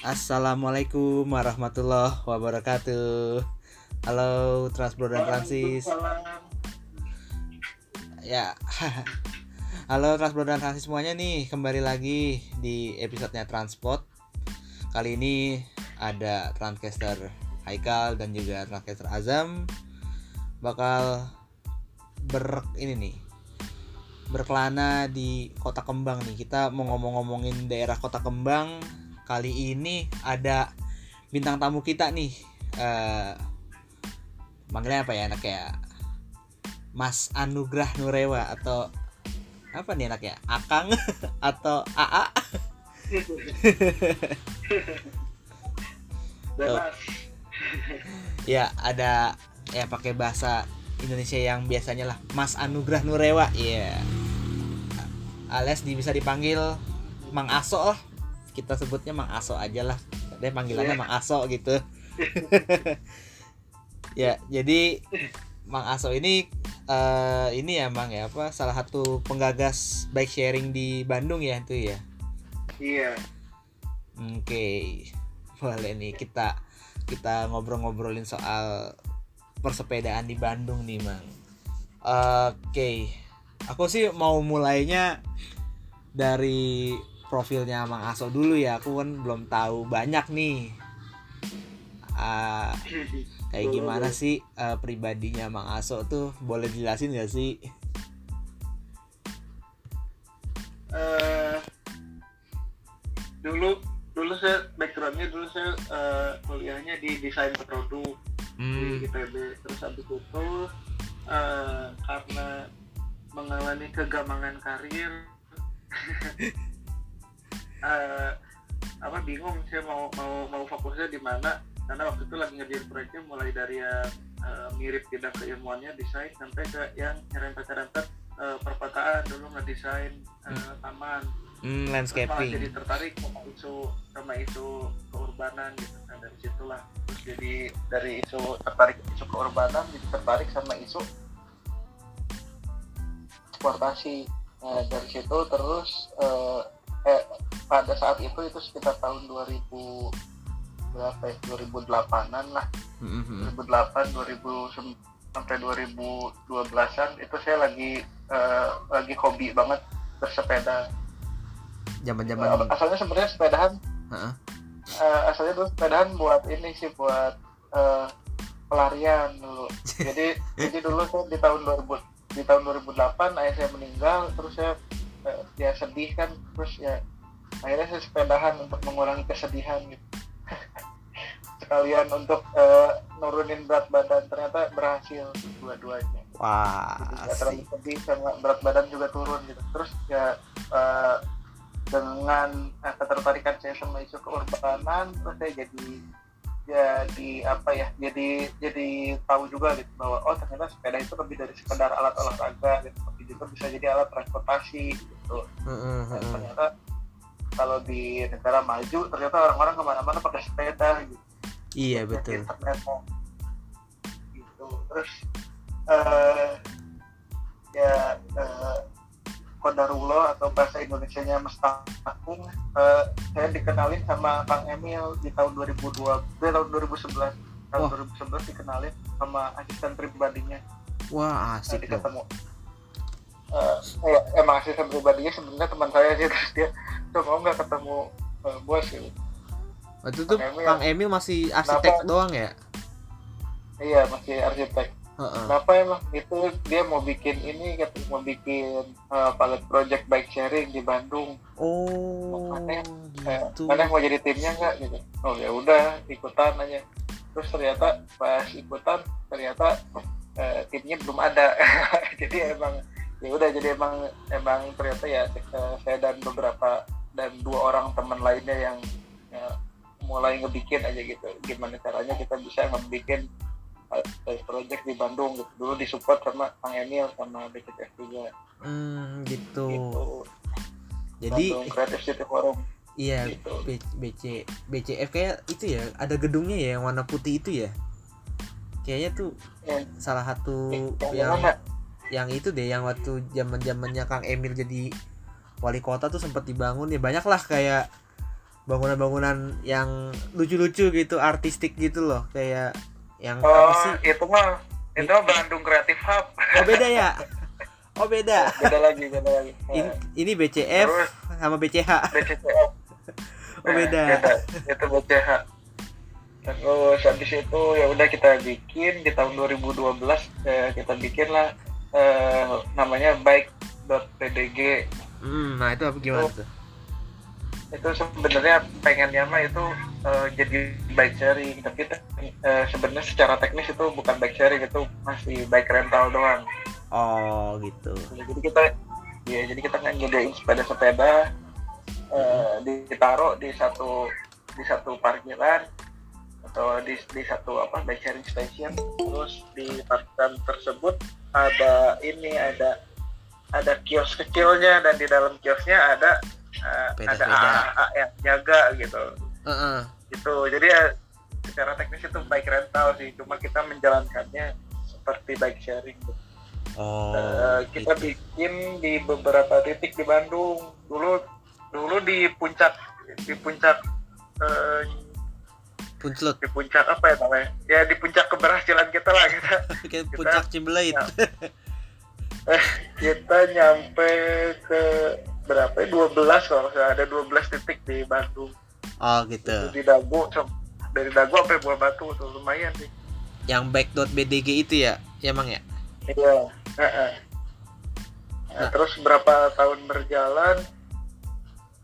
Assalamualaikum warahmatullahi wabarakatuh. Halo Transbro dan Francis. Ya. Halo Transbro dan Francis semuanya nih, kembali lagi di episodenya Transport. Kali ini ada Transcaster Haikal dan juga Transcaster Azam bakal ber ini nih berkelana di Kota Kembang nih. Kita mau ngomong-ngomongin daerah Kota Kembang. Kali ini ada bintang tamu kita nih. Eh, manggilnya apa ya anak ya Mas Anugrah Nurewa atau apa nih anak ya Akang atau AA Bebas. ya ada ya pakai bahasa Indonesia yang biasanya lah. Mas Anugrah Nurewa ya alias di, bisa dipanggil Mang Aso lah kita sebutnya Mang Aso aja lah dia panggilannya Iya. Mang Aso gitu ya jadi Mang Aso ini eh ini ya Mang ya apa salah satu penggagas bike sharing di Bandung ya itu ya Iya. Oke, boleh nih kita kita ngobrol-ngobrolin soal persepedaan di Bandung nih, Mang. Oke, aku sih mau mulainya dari profilnya Mang Aso dulu ya. Aku kan belum tahu banyak nih. Ah, kayak gimana sih eh, pribadinya Mang Aso tuh? Boleh jelasin gak sih? Eh, dulu dulu saya backgroundnya dulu saya eh, kuliahnya di desain produk Hmm, di ITB terus habis itu eh, karena mengalami kegamangan karir eh, apa bingung saya mau mau mau fokusnya di mana karena waktu itu lagi ngerjain proyeknya mulai dari yang eh, mirip bidang keilmuannya desain sampai ke yang nyerempet-nyerempet perkotaan dulu ngedesain eh, taman. Hmm, malah jadi landscaping. tertarik sama isu sama isu keurbanan gitu. Nah dari situlah terus jadi dari isu tertarik isu keurbanan jadi tertarik sama isu transportasi nah dari situ terus eh, eh, pada saat itu itu sekitar tahun 2000 berapa ya 2008an lah Hmm, hmm, hmm. 2008 2000 sampai 2012an itu saya lagi eh, lagi hobi banget bersepeda Zaman-zaman asalnya sebenarnya sepedahan Heeh. eh, asalnya dulu sepedahan buat ini sih buat eh, pelarian dulu jadi jadi dulu saya di tahun 2000 di tahun 2008 ayah saya meninggal terus saya ya sedih kan terus ya akhirnya saya sepedahan untuk mengurangi kesedihan gitu. Sekalian untuk eh, nurunin berat badan ternyata berhasil dua-duanya. Wah, asik. terlalu sedih sama berat badan juga turun gitu. Terus ya eh, dengan eh, ketertarikan saya sama isu keurbanan terus saya jadi jadi apa ya jadi jadi tahu juga gitu bahwa oh ternyata sepeda itu lebih dari sekedar alat olahraga gitu tapi juga bisa jadi alat transportasi gitu. Heeh, Dan ternyata kalau di negara maju ternyata orang-orang ke mana-mana pakai sepeda gitu. Iya betul. internet. Gitu. Terus eh ya eh, Kodarullah atau bahasa Indonesianya Mestakung eh, saya dikenalin sama Kang Emil di tahun 2002 di tahun 2011 tahun Wah. 2011 dikenalin sama asisten pribadinya Wah asik loh. ketemu Eh, ya, emang asisten pribadinya sebenarnya teman saya sih terus dia tuh mau nggak ketemu eh, bos gitu Waktu itu Kang Emil. Kang Emil masih arsitek Kenapa? doang ya? iya masih arsitek Heeh. Kenapa emang itu dia mau bikin ini katanya mau bikin uh, pilot project bike sharing di Bandung. Oh, Makanya, gitu. Mana mau jadi timnya nggak gitu? Oh ya udah ikutan aja. Terus ternyata pas ikutan ternyata eh, timnya belum ada. jadi emang ya udah jadi emang emang ternyata ya eh, saya dan beberapa dan dua orang teman lainnya yang ya, mulai ngebikin aja gitu. Gimana caranya kita bisa ngebikin uh, project di Bandung gitu. Dulu disupport sama Kang Emil sama BCTF juga Hmm, gitu. gitu. Jadi Bandung Creative City Forum iya gitu. BC BCF kayak itu ya, ada gedungnya ya yang warna putih itu ya. Kayaknya tuh Yang, salah satu yang yang mana? yang itu deh yang waktu zaman zamannya Kang Emil jadi wali kota tuh sempat dibangun ya banyak lah kayak bangunan-bangunan yang lucu-lucu gitu artistik gitu loh kayak yang oh apa sih? itu mah itu mah Bandung Creative Hub. Oh beda ya? Oh beda. Beda lagi beda lagi. Ini, ini BCF Terus? sama BCH BCCF oh beda. Itu BCH terus habis itu ya udah kita bikin di tahun 2012 eh, kita bikin lah eh, namanya bike.pdg hmm, nah itu apa gimana tuh itu sebenarnya pengennya mah itu eh, jadi bike sharing. Tapi eh, sebenarnya secara teknis itu bukan bike sharing itu masih bike rental doang. Oh gitu. Jadi kita ya jadi kita kan nyediain sepeda-sepeda eh, ditaruh di satu di satu parkiran atau di, di satu apa bike sharing station. Terus di parkiran tersebut ada ini ada ada kios kecilnya dan di dalam kiosnya ada uh, ada Sepeda-sepeda. AA yang jaga gitu Heeh. gitu jadi ya secara teknis itu bike rental sih cuma kita menjalankannya seperti bike sharing gitu. oh Eh, kita gitu. bikin di beberapa titik di Bandung dulu dulu di puncak di puncak eh, punclut di puncak apa ya namanya ya di puncak keberhasilan kita lah kita kayak puncak Cimbelait ya. eh, kita nyampe ke berapa ya? 12 kalau nggak ada 12 titik di Bandung. Oh gitu. Di Dago dari Dago sampai Buah Batu tuh. Lumayan sih. Yang back.bdg itu ya ya emang ya? Iya. Heeh. Nah, terus berapa tahun berjalan?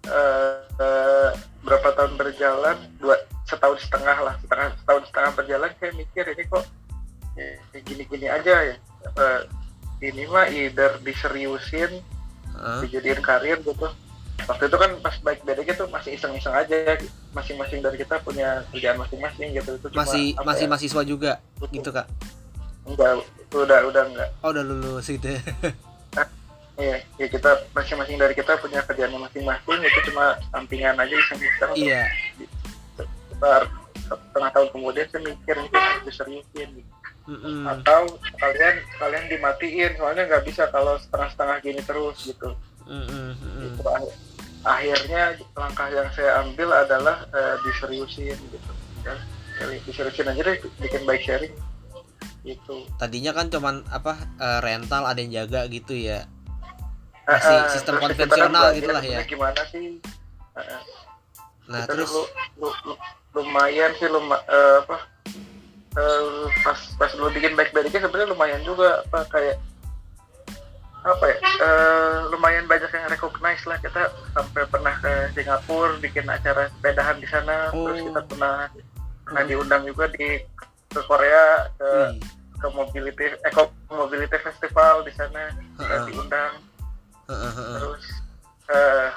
Eh, eh, berapa tahun berjalan? Dua setahun setengah lah. Setengah setahun setengah berjalan saya mikir ini kok gini-gini aja ya. Eh, ini mah either diseriusin Heeh. dijadiin karir gitu. Waktu itu kan pas baik beda gitu masih iseng-iseng aja masing-masing dari kita punya kerjaan masing-masing gitu. Itu cuma masih masih ya, mahasiswa juga gitu kak? Enggak udah udah enggak. Oh udah lulus gitu Iya, ya kita masing-masing dari kita punya kerjaannya masing-masing itu cuma sampingan aja iseng-iseng. iya. Sekitar setengah tahun kemudian saya mikir ini harus diseriusin gitu. Mm-mm. atau kalian kalian dimatiin soalnya nggak bisa kalau setengah-setengah gini terus gitu. Mm-mm. Gitu. Ah- Akhirnya langkah yang saya ambil adalah eh, diseriusin gitu. Ya, jadi diseriusin aja deh bikin bike sharing gitu. tadinya kan cuman apa eh, rental ada yang jaga gitu ya Masih ah, sistem kita konvensional belajar gitu lah ya. Gimana sih? Ah. nah terus dulu lu- lu- lumayan sih luma, eh, apa eh, pas pas lu bikin baik baiknya sebenarnya lumayan juga apa kayak apa ya eh, lumayan banyak yang recognize lah kita sampai pernah ke Singapura bikin acara sepedahan di sana terus Oh. kita pernah pernah diundang juga di ke Korea ke wih, ke mobility eco mobility festival di sana kita Heeh. diundang heeh, heeh. terus eh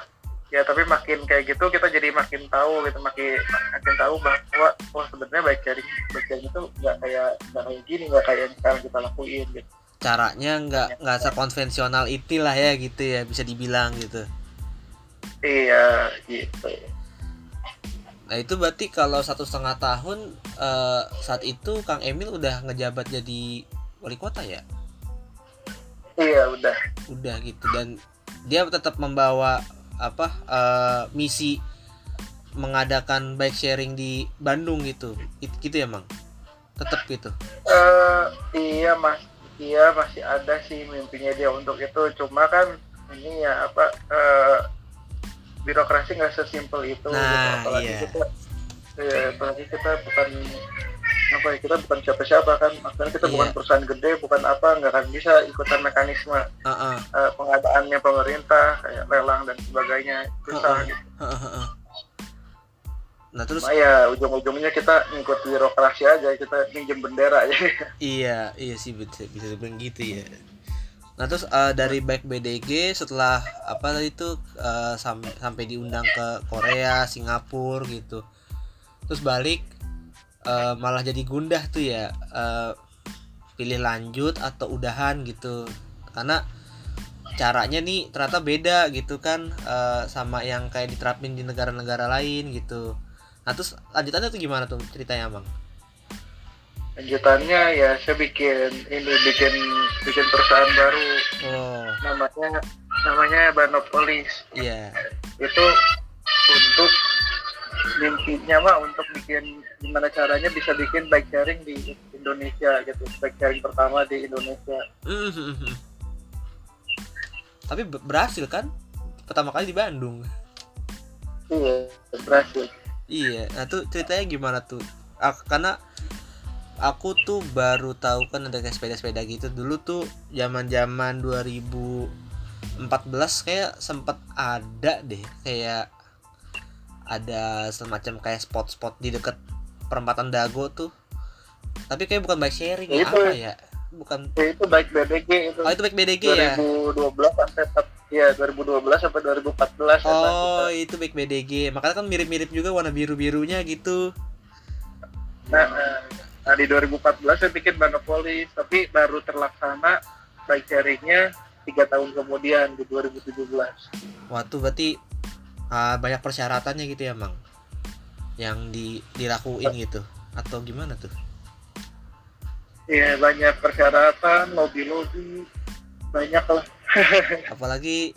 ya tapi makin kayak gitu kita jadi makin tahu gitu makin makin tahu bahwa wah sebenarnya baik sharing baik sharing itu nggak kayak nggak kayak gini nggak kayak yang sekarang kita lakuin gitu. Caranya nggak nggak sekonvensional itulah ya gitu ya bisa dibilang gitu. Iya gitu. Nah itu berarti kalau satu setengah tahun eh, saat itu Kang Emil udah ngejabat jadi wali kota ya? Iya udah. Udah gitu dan dia tetap membawa apa eh, misi mengadakan bike sharing di Bandung gitu. It- gitu ya mang? Tetap gitu? Eh iya mas. Iya masih ada sih mimpinya dia untuk itu. Cuma kan ini ya apa eh, birokrasi nggak sesimpel itu Nah, gitu. apalagi iya. kita ya, apalagi kita bukan apa ya kita bukan siapa-siapa kan maksudnya kita bukan Iya. perusahaan gede bukan apa nggak akan bisa ikutan mekanisme Heeh, eh, pengadaannya pemerintah kayak lelang dan sebagainya susah Heeh. gitu. heeh, heeh. nah terus Cuma ya ujung-ujungnya kita ngikut birokrasi aja kita minjem bendera aja Iya, iya sih bisa bisa dibilang gitu ya. Nah terus eh, dari back BDG setelah apa tadi itu eh, sampai sampai diundang ke Korea, Singapura gitu. Terus balik eh, malah jadi gundah tuh ya. eh, pilih lanjut atau udahan gitu. Karena caranya nih ternyata beda gitu kan eh, sama yang kayak diterapin di negara-negara lain gitu. Nah terus lanjutannya tuh gimana tuh ceritanya bang? lanjutannya ya saya bikin ini bikin bikin perusahaan baru Oh namanya namanya Banopolis iya. itu untuk mimpinya mah untuk bikin gimana caranya bisa bikin bike sharing di Indonesia gitu bike sharing pertama di Indonesia. Tapi be- berhasil kan? Pertama kali di Bandung. iya berhasil Iya, nah tuh ceritanya gimana tuh? Ak- karena aku tuh baru tahu kan ada kayak sepeda-sepeda gitu dulu tuh zaman-zaman 2014 kayak sempet ada deh kayak ada semacam kayak spot-spot di deket perempatan Dago tuh. Tapi kayak bukan bike sharing ya, Ya itu. apa ya? Bukan Ya, itu bike BDG itu Oh, itu bike BDG ya? 2012 sampai ya 2012 sampai 2014 ya, Oh, Pak. itu bike BDG. Makanya kan mirip-mirip juga warna biru-birunya gitu. Nah, nah, di 2014 saya bikin Monopoly tapi baru terlaksana bike sharingnya tiga tahun kemudian di 2017 Waktu berarti ah, banyak persyaratannya gitu ya, Mang. Yang di dilakuin gitu atau gimana tuh? Iya banyak persyaratan lobby-lobby banyak lah Apalagi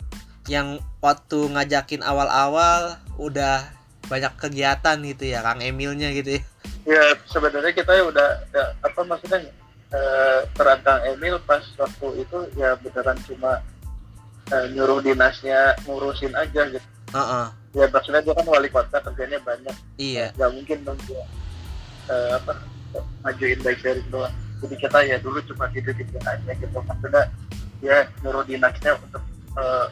yang waktu ngajakin awal-awal udah banyak kegiatan gitu ya, Kang Emilnya gitu ya. ya sebenarnya kita ya udah ya, apa maksudnya eh, Emil pas waktu itu ya beneran cuma eh, nyuruh dinasnya ngurusin aja gitu Heeh. Ya maksudnya dia kan wali kota kerjanya banyak. Iya. nggak mungkin dong dia eh, apa majuin bike sharing doang. Jadi kita ya dulu cuma tidur tidur aja gitu. Maksudnya dia nyuruh dinasnya untuk eh,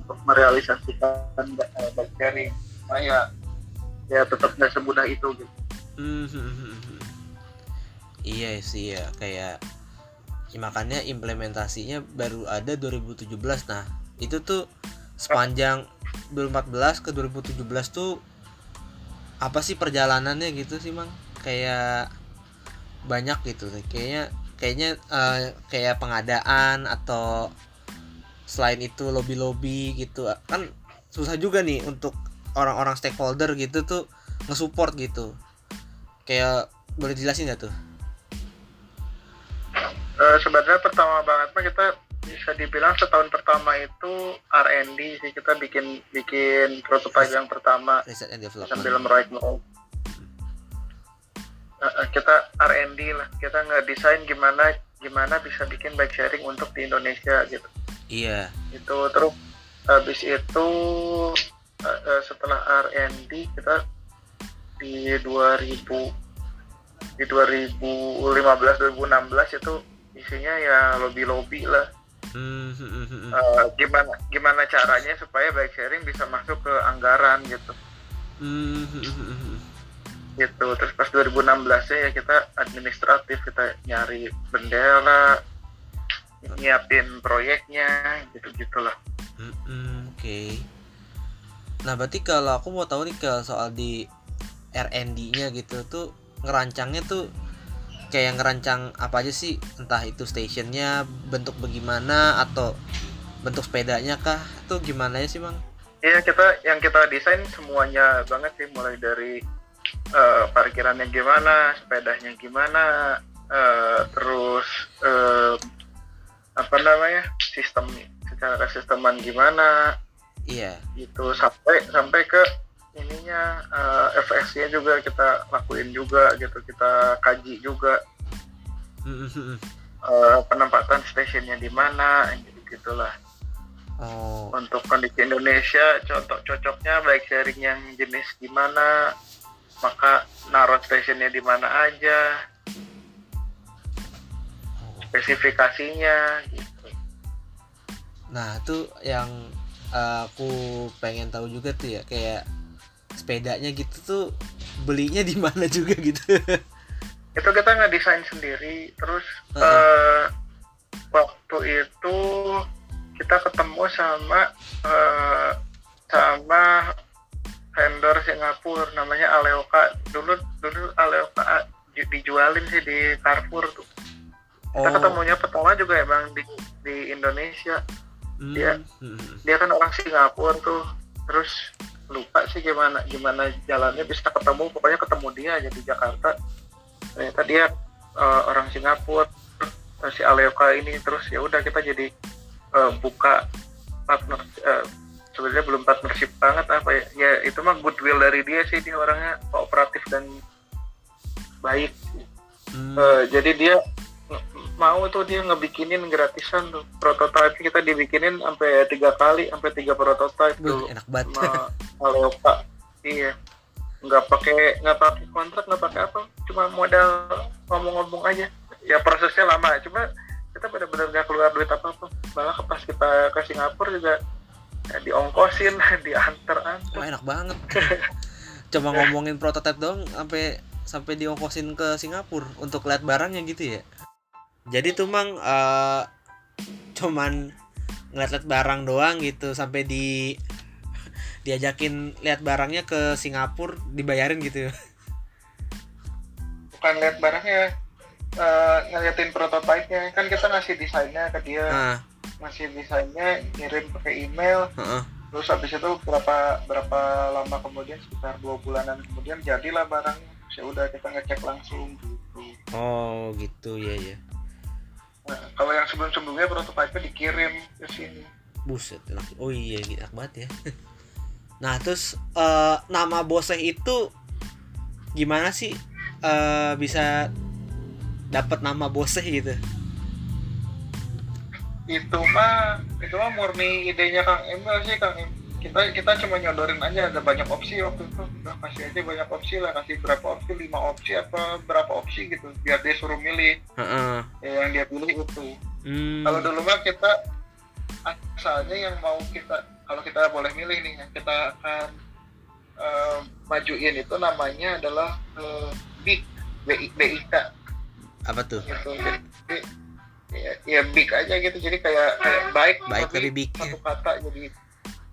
untuk merealisasikan eh, bike sharing nah ya ya tetap nggak semudah itu gitu. Mhm. Iya sih ya kayak ya makanya implementasinya baru ada 2017 nah itu tuh sepanjang 2014 ke 2017 tuh apa sih perjalanannya gitu sih mang? Kayak banyak gitu kayaknya kayaknya eh, kayak pengadaan atau selain itu lobby lobby gitu. Kan susah juga nih untuk orang-orang stakeholder gitu tuh ngesupport gitu. Kayak boleh dijelasin nggak tuh? Eh, sebenarnya pertama banget mah kita bisa dibilang setahun pertama itu R&D sih kita bikin bikin prototipe yang pertama. Riset and development. Sambil meraih mau kita R&D lah. Kita ngedesain gimana gimana bisa bikin bike sharing untuk di Indonesia gitu. Iya. Itu terus habis itu eh, eh, setelah R&D kita di 2000 di 2015 2016 itu isinya ya lobby lobby lah Hmm, hmm, hmm, hmm. Eh, gimana gimana caranya supaya bike sharing bisa masuk ke anggaran gitu? Gitu terus pas 2016 ya kita administratif kita nyari bendera nyiapin proyeknya gitu gitulah oke. Nah berarti kalau aku mau tahu nih ke soal di R&D-nya gitu tuh ngerancangnya tuh kayak ngerancang apa aja sih? Entah itu stationnya bentuk bagaimana atau bentuk sepedanya kah? Itu gimana ya sih bang? Iya kita yang kita desain semuanya banget sih. Mulai dari eh, parkirannya gimana sepedanya gimana eh, terus eh, apa namanya sistem secara sisteman gimana. Iya. Gitu sampai sampai ke ininya eh, FX-nya juga kita lakuin juga gitu kita kaji juga. Eh, penempatan stasiunnya di mana gitu gitulah oh. Untuk kondisi Indonesia contoh cocoknya bike sharing yang jenis gimana maka naruh stationnya di mana aja. Spesifikasinya gitu. Nah, itu yang uh, aku pengen tahu juga tuh ya, kayak sepedanya gitu tuh belinya di mana juga gitu. itu kita nggak desain sendiri terus Heeh. eh, waktu itu kita ketemu sama eh, sama vendor Singapura namanya Aleoka dulu dulu Aleoka ju- dijualin sih di Carrefour tuh kita ketemunya pertama juga emang di di Indonesia hmm, dia. hmm. dia kan orang Singapura tuh terus lupa sih gimana gimana jalannya bisa ketemu pokoknya ketemu dia aja di Jakarta ternyata dia eh, orang Singapura si Aleoka ini terus ya udah kita jadi eh, buka partner eh, sebenarnya belum partnership banget apa ya ya itu mah goodwill dari dia sih dia orangnya kooperatif dan baik Hmm. Eh, jadi dia mau tuh dia ngebikinin gratisan tuh. Prototipe kita dibikinin sampai tiga kali sampai tiga prototipe tuh. enak banget. sama Aleopa iya. Nggak pakai nggak pakai kontrak nggak pakai apa. Cuma modal ngomong-ngomong aja. Ya prosesnya lama. Cuma kita benar-benar nggak keluar duit apa apa malah pas kita ke Singapura juga ya, diongkosin diantar Wah, enak banget. Coba ngomongin prototipe dong sampai sampai diongkosin ke Singapura untuk lihat barangnya gitu ya. Jadi tuh Mang eh, cuman ngeliat-liat barang doang gitu sampai di diajakin lihat barangnya ke Singapura dibayarin gitu. bukan lihat barangnya eh, ngeliatin prototipenya. Kan kita ngasih desainnya ke dia. Nah, ngasih desainnya ngirim pakai email. Heeh. terus habis itu berapa berapa lama kemudian sekitar dua bulanan kemudian jadilah barangnya. Terus ya udah kita ngecek langsung. Gitu Oh, gitu. Ya ya. Nah, kalau yang sebelum sebelumnya prototipe dikirim ke sini Buset, enak. Oh iya, gitu, enak banget ya. Nah, terus eh, nama bosnya itu gimana sih eh, bisa dapat nama bosnya gitu? itu mah itu mah murni idenya Kang Emil sih Kang Em- kita kita cuma nyodorin aja ada banyak opsi waktu itu udah kasih aja banyak opsi lah kasih berapa opsi lima opsi apa berapa opsi gitu biar dia suruh milih Heeh. ya, yang dia pilih itu Hmm. kalau dulu mah kita asalnya yang mau kita kalau kita boleh milih nih yang kita akan eh, majuin itu namanya adalah eh, BIK BI- BIK apa tuh? gitu jadi ya, ya big aja gitu jadi kayak kayak baik Baik tapi big. satu kata jadi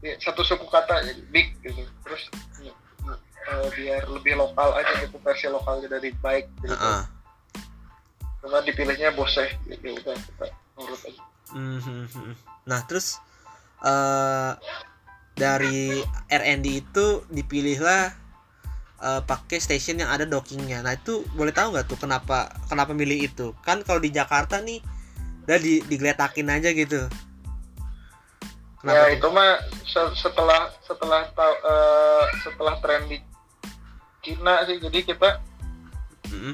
ya, satu suku kata jadi big gitu terus eh, biar lebih lokal aja gitu versi lokalnya dari baik gitu Heeh. cuma dipilihnya boseh gitu udah kita nurut aja Mhm. Nah, terus eh dari R&D itu dipilihlah eh, pakai station yang ada dockingnya. Nah, itu boleh tahu nggak tuh kenapa kenapa milih itu? Kan kalau di Jakarta nih udah di digeletakin aja gitu. Ya tuh? itu mah se- setelah setelah tau- eh, setelah tren di Cina sih jadi kita Mhm.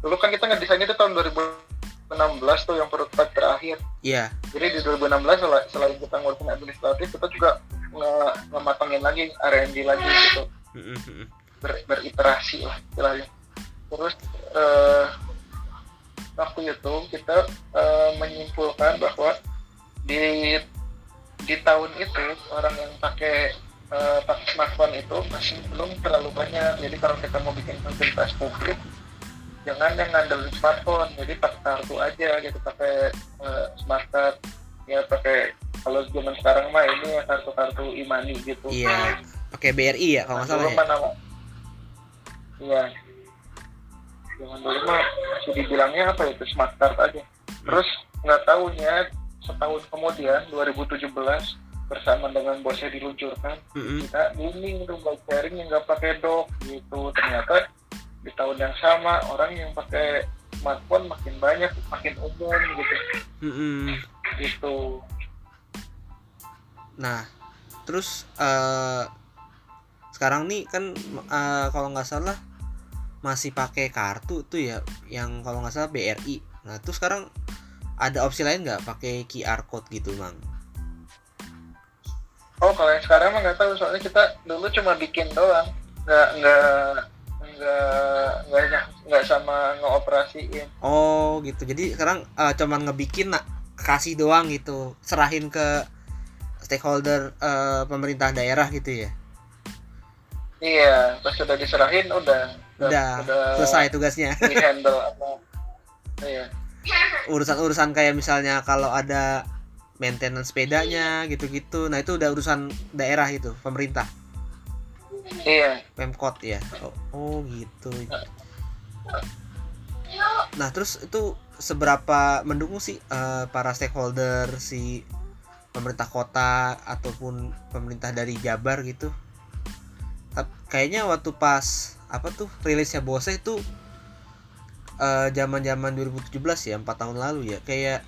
dulu kan kita ngedesain itu tahun 2016 tuh yang prototipe terakhir Iya. jadi di 2016 sel- selain kita ngurusin administratif kita juga nge- ngematangin lagi R&D lagi gitu ber- beriterasi lah istilahnya terus eh, waktu itu kita eh, menyimpulkan bahwa di di tahun itu orang yang pakai pakai smartphone itu masih belum terlalu banyak. Jadi kalau kita mau bikin fasilitas publik jangan yang ngandelin smartphone. Jadi pakai kartu aja gitu pakai eh, smart card. Ya pakai kalau zaman sekarang mah ini ya kartu-kartu imani gitu. Iya. Pakai BRI ya kalau nggak salah ya. mah nama iya. Zaman dulu mah masih dibilangnya apa itu? Smart card aja. Terus nggak tahunya setahun kemudian 2017 bersama dengan bosnya diluncurkan Mhm. kita booming tuh bike sharing yang nggak pakai dock gitu ternyata di tahun yang sama orang yang pakai smartphone makin banyak makin umum gitu Mhm. gitu Nah, terus eh sekarang nih kan eh, kalau nggak salah masih pakai kartu tuh ya, yang kalau nggak salah BRI. Nah, terus sekarang ada opsi lain nggak pakai QR code gitu, Mang? oh kalau yang sekarang mah nggak tahu soalnya kita dulu cuma bikin doang nggak nggak nggak nggak nggak sama ngeoperasiin Oh, gitu. Jadi sekarang eh, cuman ngebikin nak kasih doang gitu, serahin ke stakeholder eh, pemerintah daerah gitu ya. iya pas sudah diserahin udah Udah, selesai tugasnya. di handle apa iya urusan-urusan kayak misalnya kalau ada maintenance sepedanya gitu-gitu. Nah itu udah urusan daerah itu pemerintah. Iya. Pemkot ya. Oh, oh gitu. Nah terus itu seberapa mendukung sih eh, para stakeholder si pemerintah kota ataupun pemerintah dari Jabar gitu? Kayaknya waktu pas apa tuh rilisnya Bose itu eh, zaman-zaman 2017 ya empat tahun lalu ya kayak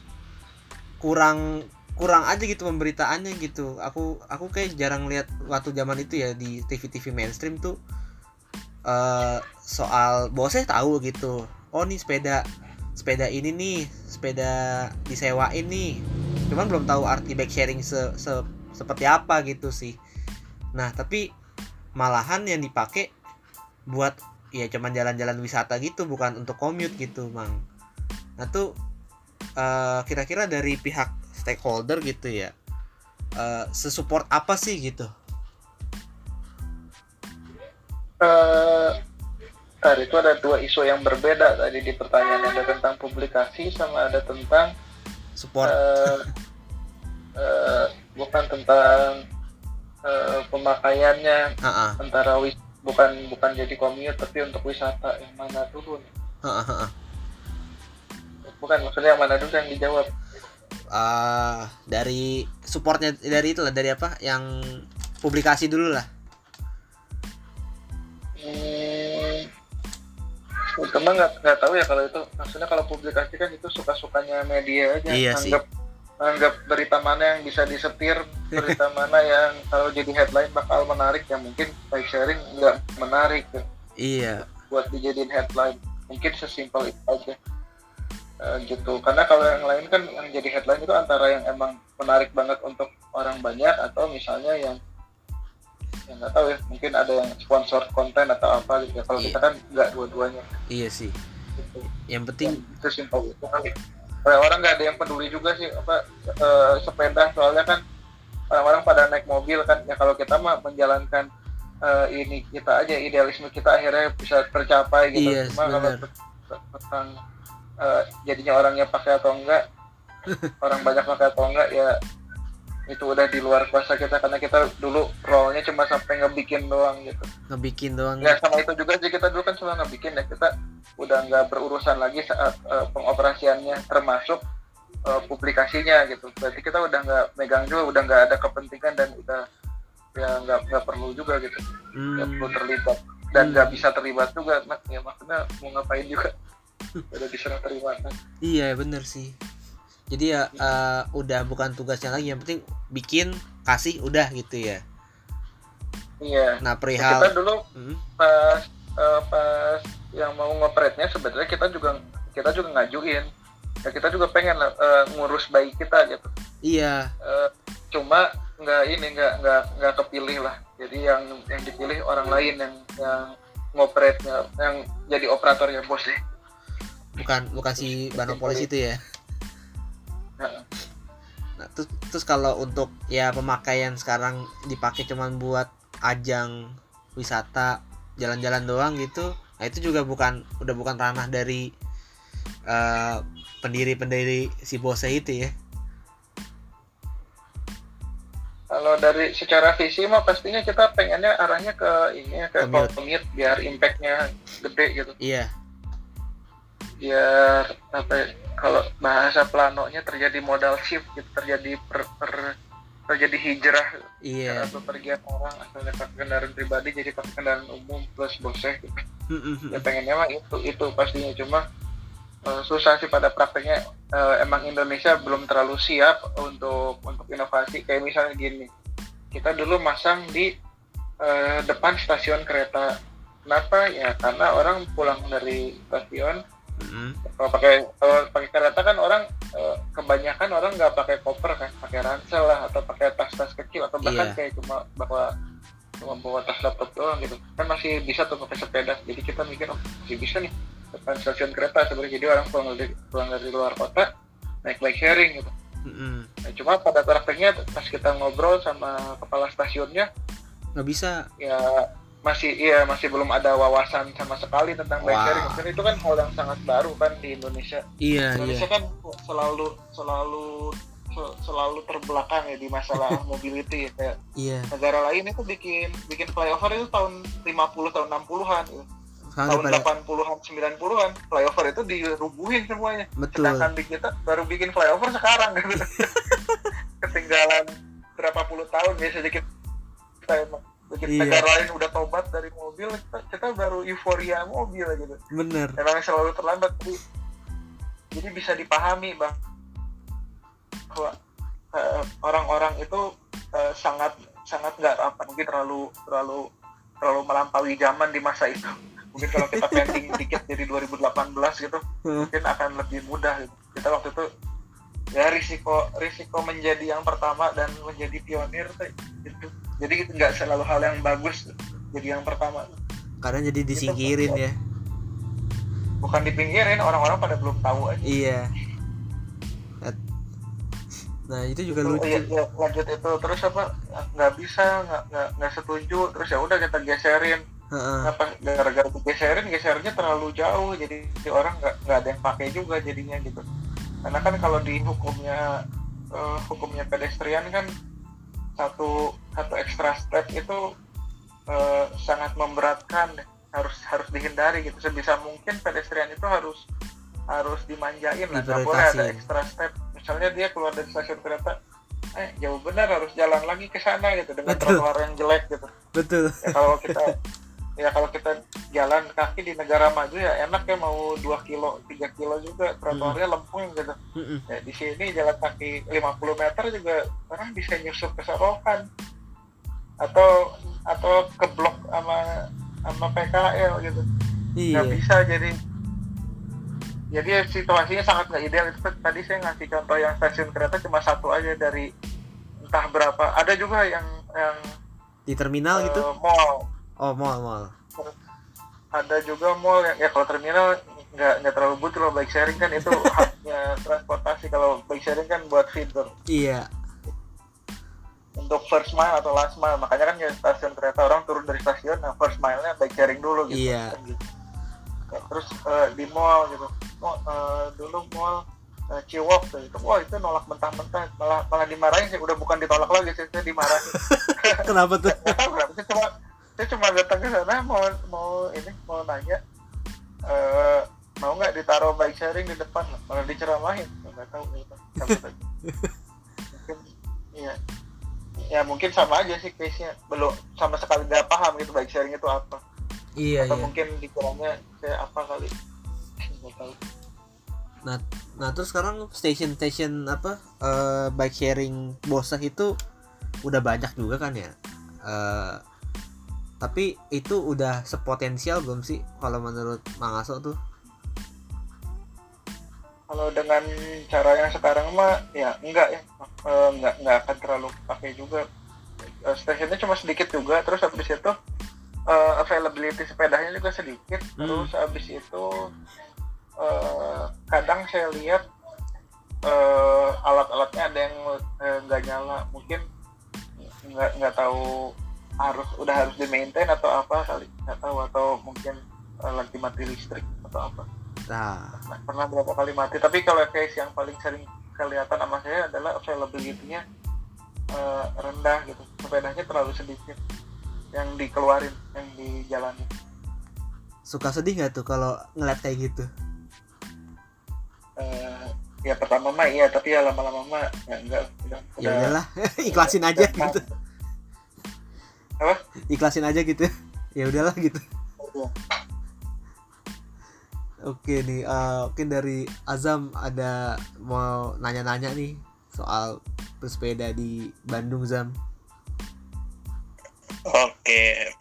kurang kurang aja gitu pemberitaannya gitu. Aku aku kayak jarang lihat waktu zaman itu ya di TV TV mainstream tuh uh, soal bosnya tahu gitu. Oh nih sepeda sepeda ini nih sepeda disewain nih. Cuman belum tahu arti bike sharing se, se seperti apa gitu sih. Nah tapi malahan yang dipakai buat ya cuman jalan-jalan wisata gitu bukan untuk commute gitu mang. Nah tuh uh, kira-kira dari pihak stakeholder gitu ya uh, sesupport apa sih gitu? Uh, tadi itu ada dua isu yang berbeda tadi di pertanyaan. Ada tentang publikasi sama ada tentang support. Uh, uh, bukan tentang uh, pemakaiannya uh -uh. antara wis bukan bukan jadi kommute tapi untuk wisata yang mana dulu bukan maksudnya yang mana dulu yang dijawab uh, dari supportnya dari itu lah dari apa? Yang publikasi dulu lah. Hmm, teman nggak nggak tahu ya kalau itu. Maksudnya kalau publikasi kan itu suka sukanya media aja iya anggap sih. Anggap berita mana yang bisa disetir berita mana yang kalau jadi headline bakal menarik yang mungkin bike sharing nggak menarik iya. Buat dijadiin headline. Mungkin sesimpel itu aja. Uh, gitu. Karena kalau yang lain kan yang jadi headline itu antara yang emang menarik banget untuk orang banyak atau misalnya yang yang nggak tahu ya mungkin ada yang sponsor konten atau apa gitu. Ya. kalau iya. kita kan nggak dua-duanya. Iya sih. Gitu. yang penting ya, itu simpel itu kali orang nggak ada yang peduli juga sih apa uh, sepeda soalnya kan orang-orang pada naik mobil kan. Ya kalau kita mah menjalankan uh, ini kita aja idealisme kita akhirnya bisa tercapai gitu. Iya, cuma kalau tentang uh, jadinya orangnya pakai atau enggak orang banyak pakai atau enggak ya itu udah di luar kuasa kita. Karena kita dulu role-nya cuma sampai ngebikin doang gitu. Ngebikin doang. Ya sama itu juga sih kita dulu kan cuma ngebikin ya. Kita udah nggak berurusan lagi saat uh, pengoperasiannya termasuk uh, publikasinya gitu. Berarti kita udah nggak megang juga udah nggak ada kepentingan dan udah ya nggak nggak perlu juga gitu. Nggak hmm. perlu terlibat. Dan nggak hmm. bisa terlibat juga nah, ya maksudnya mau ngapain juga? Udah terima kan iya bener sih. Jadi ya uh, udah bukan tugasnya lagi yang penting bikin kasih udah gitu ya. Iya. Nah perihal kita dulu hmm? pas uh, pas yang mau ngoperetnya sebenarnya kita juga kita juga ngajuin. Ya kita juga pengen uh, ngurus bayi kita gitu. Iya. Uh, cuma nggak ini nggak nggak nggak kepilih lah. Jadi yang yang dipilih orang lain yang yang ngoperetnya yang jadi operatornya bos sih. Bukan bukan si Banopolis itu ya? Nah, terus, terus kalau untuk ya pemakaian sekarang dipakai cuman buat ajang wisata jalan-jalan doang gitu, nah itu juga bukan udah bukan ranah dari uh, pendiri-pendiri si Bose itu ya. Kalau dari secara visi mah pastinya kita pengennya arahnya ke ini ya, ke commute biar impactnya gede gitu. Iya. Biar apa ya, kalau bahasa planonya terjadi modal shift gitu terjadi per, per terjadi hijrah iya yeah. bepergian orang asalnya pakai kendaraan pribadi jadi pakai kendaraan umum plus boseh gitu. ya pengennya mah itu itu pastinya cuma uh, susah sih pada prakteknya uh, emang Indonesia belum terlalu siap untuk untuk inovasi kayak misalnya gini kita dulu masang di uh, depan stasiun kereta kenapa ya karena orang pulang dari stasiun Mm-hmm. Kalau pakai kalau pakai kereta kan orang eh, kebanyakan orang nggak pakai koper kan, pakai ransel lah atau pakai tas-tas kecil atau bahkan yeah. kayak cuma bawa cuma bawa tas laptop doang gitu. Kan masih bisa tuh pakai sepeda. Jadi kita mikir oh masih bisa nih depan stasiun kereta sebenarnya jadi orang pulang dari pulang dari luar kota naik bike sharing gitu. Mm-hmm. Nah, cuma pada prakteknya pas kita ngobrol sama kepala stasiunnya nggak bisa. Ya masih iya masih belum ada wawasan sama sekali tentang wow. bike sharing mungkin itu kan hal yang sangat baru kan di Indonesia iya Indonesia iya. kan selalu selalu selalu terbelakang ya di masalah mobility ya kayak iya. negara lain itu bikin bikin flyover itu tahun 50 tahun 60-an gitu. Tahun pada... 80-an 90-an flyover itu dirubuhin semuanya Betul. sedangkan di kita baru bikin flyover sekarang gitu ketinggalan berapa puluh tahun biasa dikit kita emang Begitu iya. negara lain udah tobat dari mobil, kita, kita baru euforia mobil gitu. Bener. Emang selalu terlambat. Jadi, jadi bisa dipahami bang bahwa eh, orang-orang itu eh, sangat sangat nggak apa mungkin terlalu terlalu terlalu melampaui zaman di masa itu mungkin kalau kita pending dikit jadi 2018 gitu mungkin akan lebih mudah. Gitu. kita waktu itu ya risiko risiko menjadi yang pertama dan menjadi pionir gitu jadi itu nggak selalu hal yang bagus jadi yang pertama. Karena jadi disingkirin ya. Bukan dipinggirin orang-orang pada belum tahu aja. Iya. Nah itu juga Itu, lucu. iya, iya, lanjut itu. Terus apa? Nggak bisa nggak nggak setuju. Terus ya udah kita geserin Heeh. apa gara-gara digeserin gesernya terlalu jauh jadi si orang nggak nggak ada yang pakai juga jadinya gitu. Karena kan kalau di hukumnya eh, hukumnya pedestrian kan satu satu extra step itu eh, sangat memberatkan harus harus dihindari gitu. Sebisa mungkin pedestrian itu harus harus dimanjain lah nggak boleh ada extra step. Misalnya dia keluar dari stasiun kereta eh jauh benar harus jalan lagi ke sana gitu dengan Betul. trotoar yang jelek gitu. Betul. Ya kalau kita ya kalau kita jalan kaki di negara maju ya enak ya mau 2 kilo 3 kilo juga. Trotoarnya lempung gitu. Mm-mm. ya di sini jalan kaki 50 meter juga orang bisa nyusup ke Sorokan atau atau ke blok sama sama PKL gitu. Iya. nggak bisa jadi. Jadi situasinya sangat nggak ideal. Itu tadi saya ngasih contoh yang stasiun kereta cuma satu aja dari entah berapa. Ada juga yang yang di terminal gitu? eh, mall oh mall mall. Ada juga mall yang ya kalau terminal nggak nggak terlalu butuh kalau bike sharing kan. Itu haknya transportasi. Kalau bike sharing kan buat feeder iya. Untuk first mile atau last mile. Makanya kan ya stasiun kereta orang turun dari stasiun nah first mile-nya bike sharing dulu gitu. Iya. Kan gitu. Terus eh, di mall gitu. Mall, eh, dulu mall eh, Ciwok tuh. Itu wah itu nolak mentah-mentah. Malah malah dimarahin sih. Udah bukan ditolak lagi sih saya dimarahin. Kenapa tuh? Kenapa saya cuma saya cuma datang ke sana mau mau ini mau nanya eh mau nggak ditaruh bike sharing di depan? Malah diceramahin nggak tahu gitu. Mungkin iya. Ya mungkin sama aja sih case nya belum sama sekali nggak paham gitu bike sharing itu apa. Iya atau iya. mungkin dikiranya saya apa kali. Nggak tahu. Nah nah terus sekarang station station apa eh, bike sharing bosah itu udah banyak juga kan ya? Eh, tapi itu udah sepotensial belum sih kalau menurut Mang Aso tuh? Kalau dengan cara yang sekarang mah ya enggak ya. Eh, enggak enggak akan terlalu pakai juga. Eh, stasiunnya cuma sedikit juga terus habis itu eh, availability sepedanya juga sedikit. Hmm. terus habis itu eh, kadang saya lihat eh, alat-alatnya ada yang nggak nyala. Mungkin nggak nggak tahu harus udah harus di maintain atau apa kali? Nggak tahu atau mungkin eh, lagi mati listrik atau apa? Nah. Nah, pernah berapa kali mati tapi kalau case yang paling sering kelihatan sama saya adalah availability-nya eh, rendah gitu. Sepedanya terlalu sedikit. Yang dikeluarin yang dijalani suka sedih nggak tuh kalau ngeliat kayak gitu? Eh, ya pertama mah iya tapi ya lama-lama mah ya enggak udah ya udahlah ikhlasin aja gitu Apa? ikhlasin aja gitu ya udahlah gitu. Oke nih, eh, mungkin dari Azam ada mau nanya-nanya nih soal bersepeda di Bandung Zam. Oke.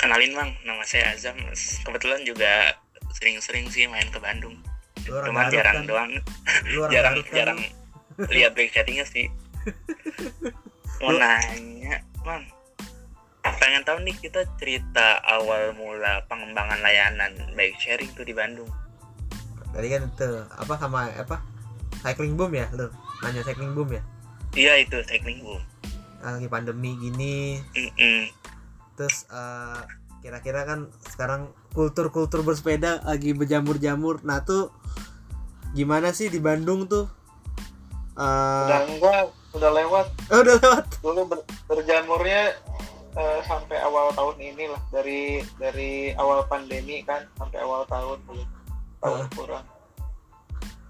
Kenalin bang, nama saya Azam. Kebetulan juga sering-sering sih main ke Bandung. Garut jarang kan? doang, jarang kan? jarang lihat back chattingnya sih. Mau nanya. Pengen tahu nih kita cerita awal mula pengembangan layanan bike sharing tuh di Bandung. Tadi kan itu apa sama apa? Cycling boom ya lu? Nanya cycling boom ya? Iya itu cycling boom. Nah, lagi pandemi gini, Mm-mm. terus eh, kira-kira kan sekarang kultur-kultur bersepeda lagi berjamur-jamur. Nah tuh gimana sih di Bandung tuh? Eh, udah enggak udah lewat oh, udah lewat. dulu ber- berjamurnya eh, sampai awal tahun ini lah dari dari awal pandemi kan sampai awal tahun dulu tahun kurang.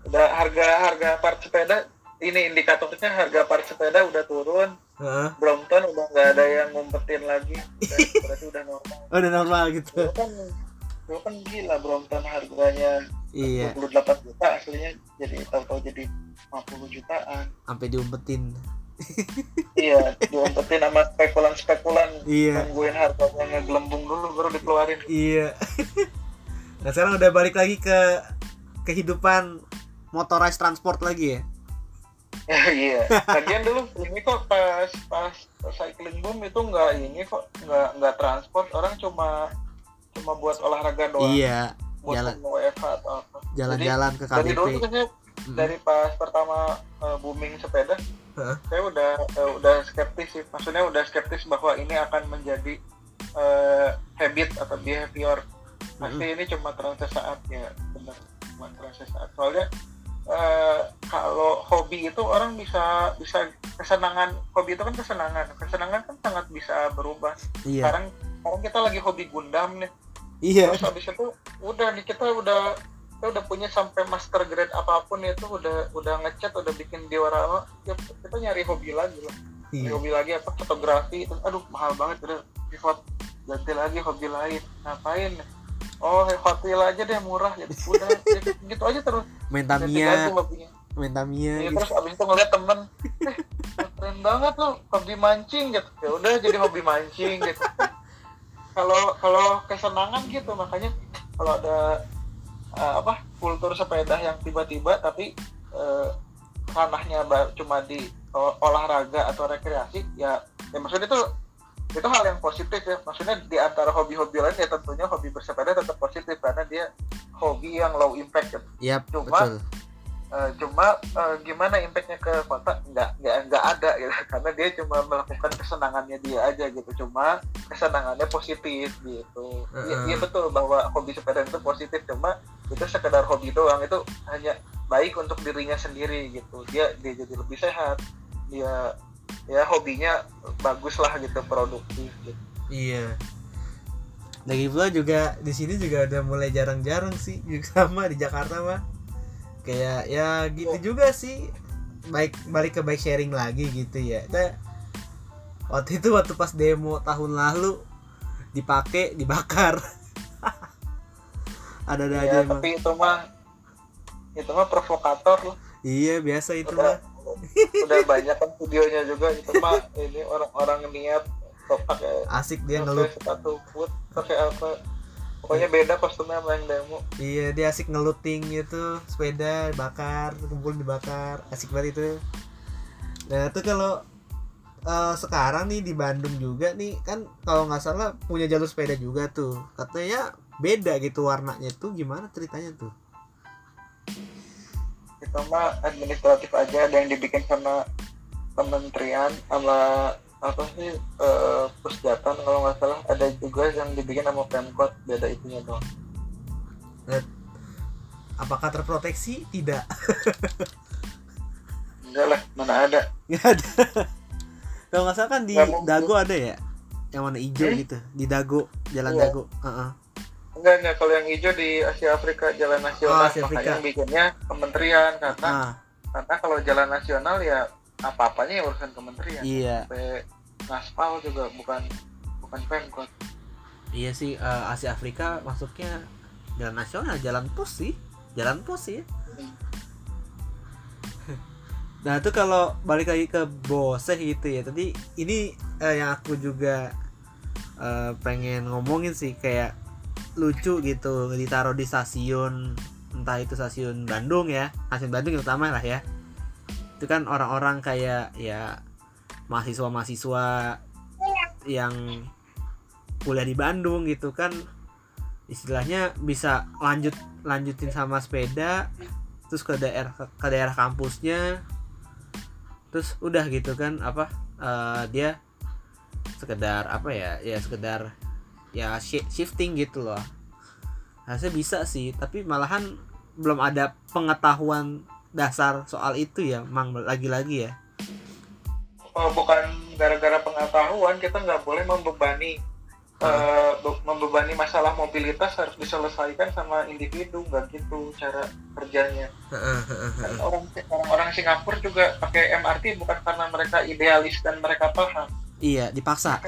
Udah harga harga part sepeda ini indikatornya harga part sepeda udah turun Heeh. Brompton udah nggak ada yang ngumpetin lagi. Udah- berarti udah normal. Udah normal gitu. dulu kan dulu kan gila Brompton harganya. Iya. 28 juta aslinya jadi jadi tahu-tahu jadi 50 jutaan. Sampai diumpetin iya diumpetin sama spekulan-spekulan. Iya. Nungguin harganya ngegelembung dulu baru dikeluarin. Iya. Nah sekarang udah balik lagi ke kehidupan motorized transport lagi ya? Iya. Lagian dulu ini kok pas pas cycling boom itu nggak ini kok nggak nggak transport. Orang cuma cuma buat olahraga doang. Iya buat jalan. WFH atau apa. Jalan-jalan ke dari dulu Dari pas pertama uh, booming sepeda Heeh. saya udah uh, udah skeptis sih. Maksudnya udah skeptis bahwa ini akan menjadi uh, habit atau behavior. Pasti ini cuma tren sesaat ya benar cuma tren sesaat soalnya uh, kalau hobi itu orang bisa bisa kesenangan hobi itu kan kesenangan. Kesenangan kan sangat bisa berubah. Iya. Sekarang sekarang kita lagi hobi gundam nih. Iya. Terus habis itu udah nih kita udah kita udah punya sampai master grade apa pun itu udah udah ngecat udah bikin diorama ya, kita nyari hobi lagi lah. Iya. nyari hobi lagi apa fotografi itu aduh mahal banget udah pivot ganti lagi hobi lain ngapain? Oh Hot Wheel aja deh murah gitu udah ya, gitu aja terus. Main Tamiya. ya, gitu. terus abis itu ngeliat temen eh keren banget loh hobi mancing gitu. Ya udah jadi hobi mancing gitu. Kalau kalau kesenangan gitu makanya kalau ada eh, apa kultur sepeda yang tiba-tiba tapi eh, ranahnya cuma di o- olahraga atau rekreasi ya ya maksudnya itu itu hal yang positif ya maksudnya di antara hobi-hobi lain ya tentunya hobi bersepeda tetap positif karena dia hobi yang low impact gitu. iya Cuma- betul Eh, cuma eh, gimana impactnya ke kota? Nggak nggak nggak ada gitu. Karena dia cuma melakukan kesenangannya dia aja gitu. Cuma kesenangannya positif gitu. Iya Heeh. iya betul bahwa hobi sepeda itu positif. Cuma itu sekedar hobi doang. Itu hanya baik untuk dirinya sendiri gitu. Dia dia jadi lebih sehat. Dia ya hobinya bagus lah gitu produktif gitu. Iya. Lagi pula juga di sini juga udah mulai jarang-jarang sih. Juga sama di Jakarta mah kayak ya gitu Iya. juga sih. Baik balik ke bike sharing lagi gitu ya. Kita- waktu itu waktu pas demo tahun lalu dipakai dibakar. Ada ada aja ya, emang. tapi itu mah itu mah provokator loh. Iya biasa itu udah mah. udah banyak kan videonya juga itu mah ini orang-orang niat pakai asik dia ngelut sepatu boot pakai apa pokoknya beda kostumnya sama yang demo. Iya dia asik ngeluting gitu sepeda bakar kumpul dibakar asik banget itu. Nah itu kalau eh, sekarang nih di Bandung juga nih kan kalau nggak salah punya jalur sepeda juga tuh. Katanya beda gitu warnanya tuh gimana ceritanya tuh? Itu mah administratif aja ada yang dibikin sama kementerian sama apa sih eh, pusjatan kalau nggak salah ada juga yang dibikin sama pemkot beda itunya doang apakah terproteksi tidak enggak lah mana ada nggak ada kalau nggak salah kan di mungkin. Dago ada ya yang warna hijau Hmm? gitu di Dago jalan Iya. Dago Heeh. enggak enggak kalau yang hijau di Asia Afrika jalan Oh, nasional Asia makanya Afrika. yang bikinnya kementerian karena ah karena kalau jalan nasional ya apa apanya ya urusan kementerian iya sampai ngaspal juga bukan bukan pemkot Iya sih eh, Asia Afrika masuknya jalan nasional, jalan pos sih, jalan pos sih. Hmm. Nah itu kalau balik lagi ke Bose gitu ya. Tadi ini eh, yang aku juga eh, pengen ngomongin sih kayak lucu gitu ditaruh di stasiun entah itu stasiun Bandung ya, stasiun Bandung yang utama lah ya. Itu kan orang-orang kayak ya mahasiswa-mahasiswa yang kuliah di Bandung gitu kan istilahnya bisa lanjut lanjutin sama sepeda terus ke daerah ke daerah kampusnya terus udah gitu kan apa eh, dia sekedar apa ya ya sekedar ya shi- shifting gitu loh. Harusnya bisa sih tapi malahan belum ada pengetahuan dasar soal itu ya mang lagi-lagi ya? Oh, bukan gara-gara pengetahuan kita nggak boleh membebani eh, be- membebani masalah mobilitas harus diselesaikan sama individu nggak gitu cara kerjanya. Orang orang-orang Singapura juga pakai MRT bukan karena mereka idealis dan mereka paham. Iya dipaksa.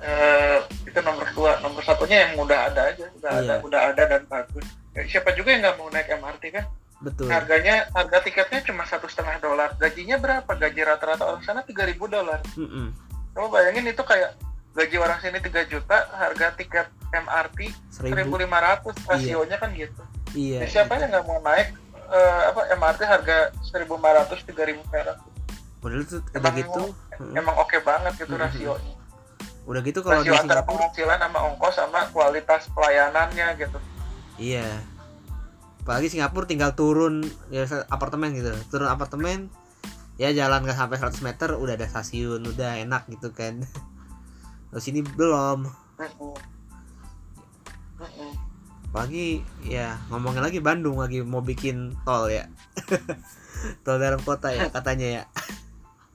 Eh, itu nomor dua. Nomor satunya yang udah ada aja udah ada Iya. udah ada dan bagus. Ya, siapa juga yang nggak mau naik MRT kan betul. Harganya harga tiketnya cuma satu setengah dolar. Gajinya berapa? Gaji rata-rata orang sana 3000 dolar. Mm-mm. kamu bayangin itu kayak gaji orang sini 3 juta harga tiket MRT seribu. 1500 rasionya kan gitu. Iya Jadi siapa yang nggak mau naik eh, apa MRT harga 1500 3000 perak? Udah itu udah gitu. Mm, emang oke banget gitu Mhm. rasionya. Udah gitu kalau di rasio antara Singapura. penghasilan sama ongkos sama kualitas pelayanannya gitu. Iya apalagi Singapura tinggal turun ya apartemen gitu. Turun apartemen ya jalan nggak sampai 100 meter udah ada stasiun udah enak gitu kan. Terus sini belum. Apalagi ya ngomongin lagi Bandung lagi mau bikin tol ya. Tol dalam kota ya katanya ya.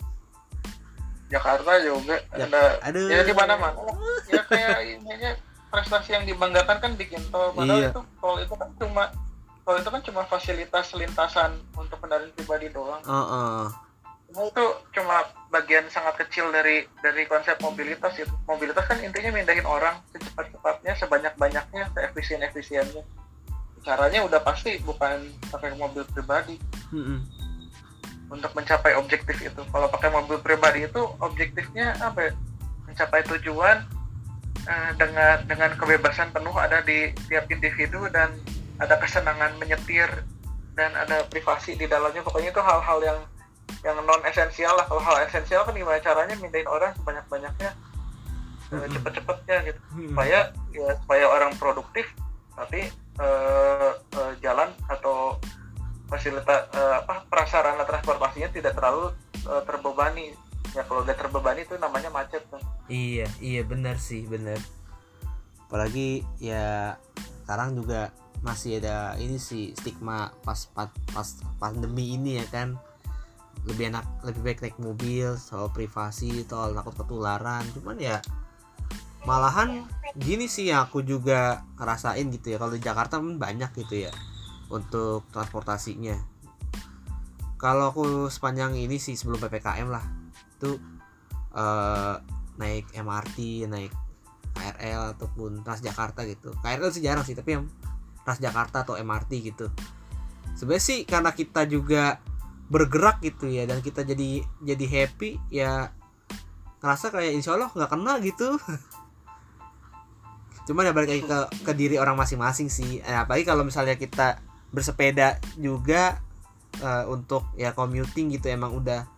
Jakarta juga Ya, ada. aduh. Ya di mana mana ya kayak ininya prestasi yang dibanggakan kan bikin tol. Padahal Iya. itu tol itu kan cuma tol itu kan cuma fasilitas lintasan untuk kendaraan pribadi doang oh, oh. Nah, itu cuma bagian sangat kecil dari dari konsep mobilitas itu mobilitas kan intinya mindahin orang secepat-cepatnya sebanyak-banyaknya seefisien-efisiennya caranya udah pasti bukan pakai mobil pribadi Mm-mm. untuk mencapai objektif itu. Kalau pakai mobil pribadi itu objektifnya apa? ya? Mencapai tujuan eh, dengan dengan kebebasan penuh ada di tiap individu dan ada kesenangan menyetir dan ada privasi di dalamnya. Pokoknya itu hal-hal yang yang non esensial lah. Kalau hal esensial kan gimana caranya mindahin orang sebanyak banyaknya Mm-mm. cepet-cepetnya gitu Mm-mm. supaya ya supaya orang produktif tapi eh, eh, jalan atau fasilitas eh, apa prasarana transportasinya tidak terlalu eh, terbebani ya kalau udah terbebani itu namanya macet kan Iya, iya benar sih, benar. Apalagi ya sekarang juga masih ada ini sih stigma pas pas, pas pandemi ini ya kan. Lebih enak, lebih baik naik mobil, soal privasi, soal takut ketularan. Cuman ya malahan gini sih yang aku juga ngerasain gitu ya. Kalau di Jakarta banyak gitu ya untuk transportasinya. Kalau aku sepanjang ini sih sebelum PPKM lah, itu eh, naik MRT, naik KRL ataupun Transjakarta gitu. KRL sih jarang sih, tapi yang Transjakarta atau MRT gitu. Sebenarnya sih karena kita juga bergerak gitu ya dan kita jadi jadi happy ya ngerasa kayak insya Allah nggak kena gitu. Cuman ya balik lagi ke, ke diri orang masing-masing sih. Eh, apalagi kalau misalnya kita bersepeda juga eh, untuk ya commuting gitu emang udah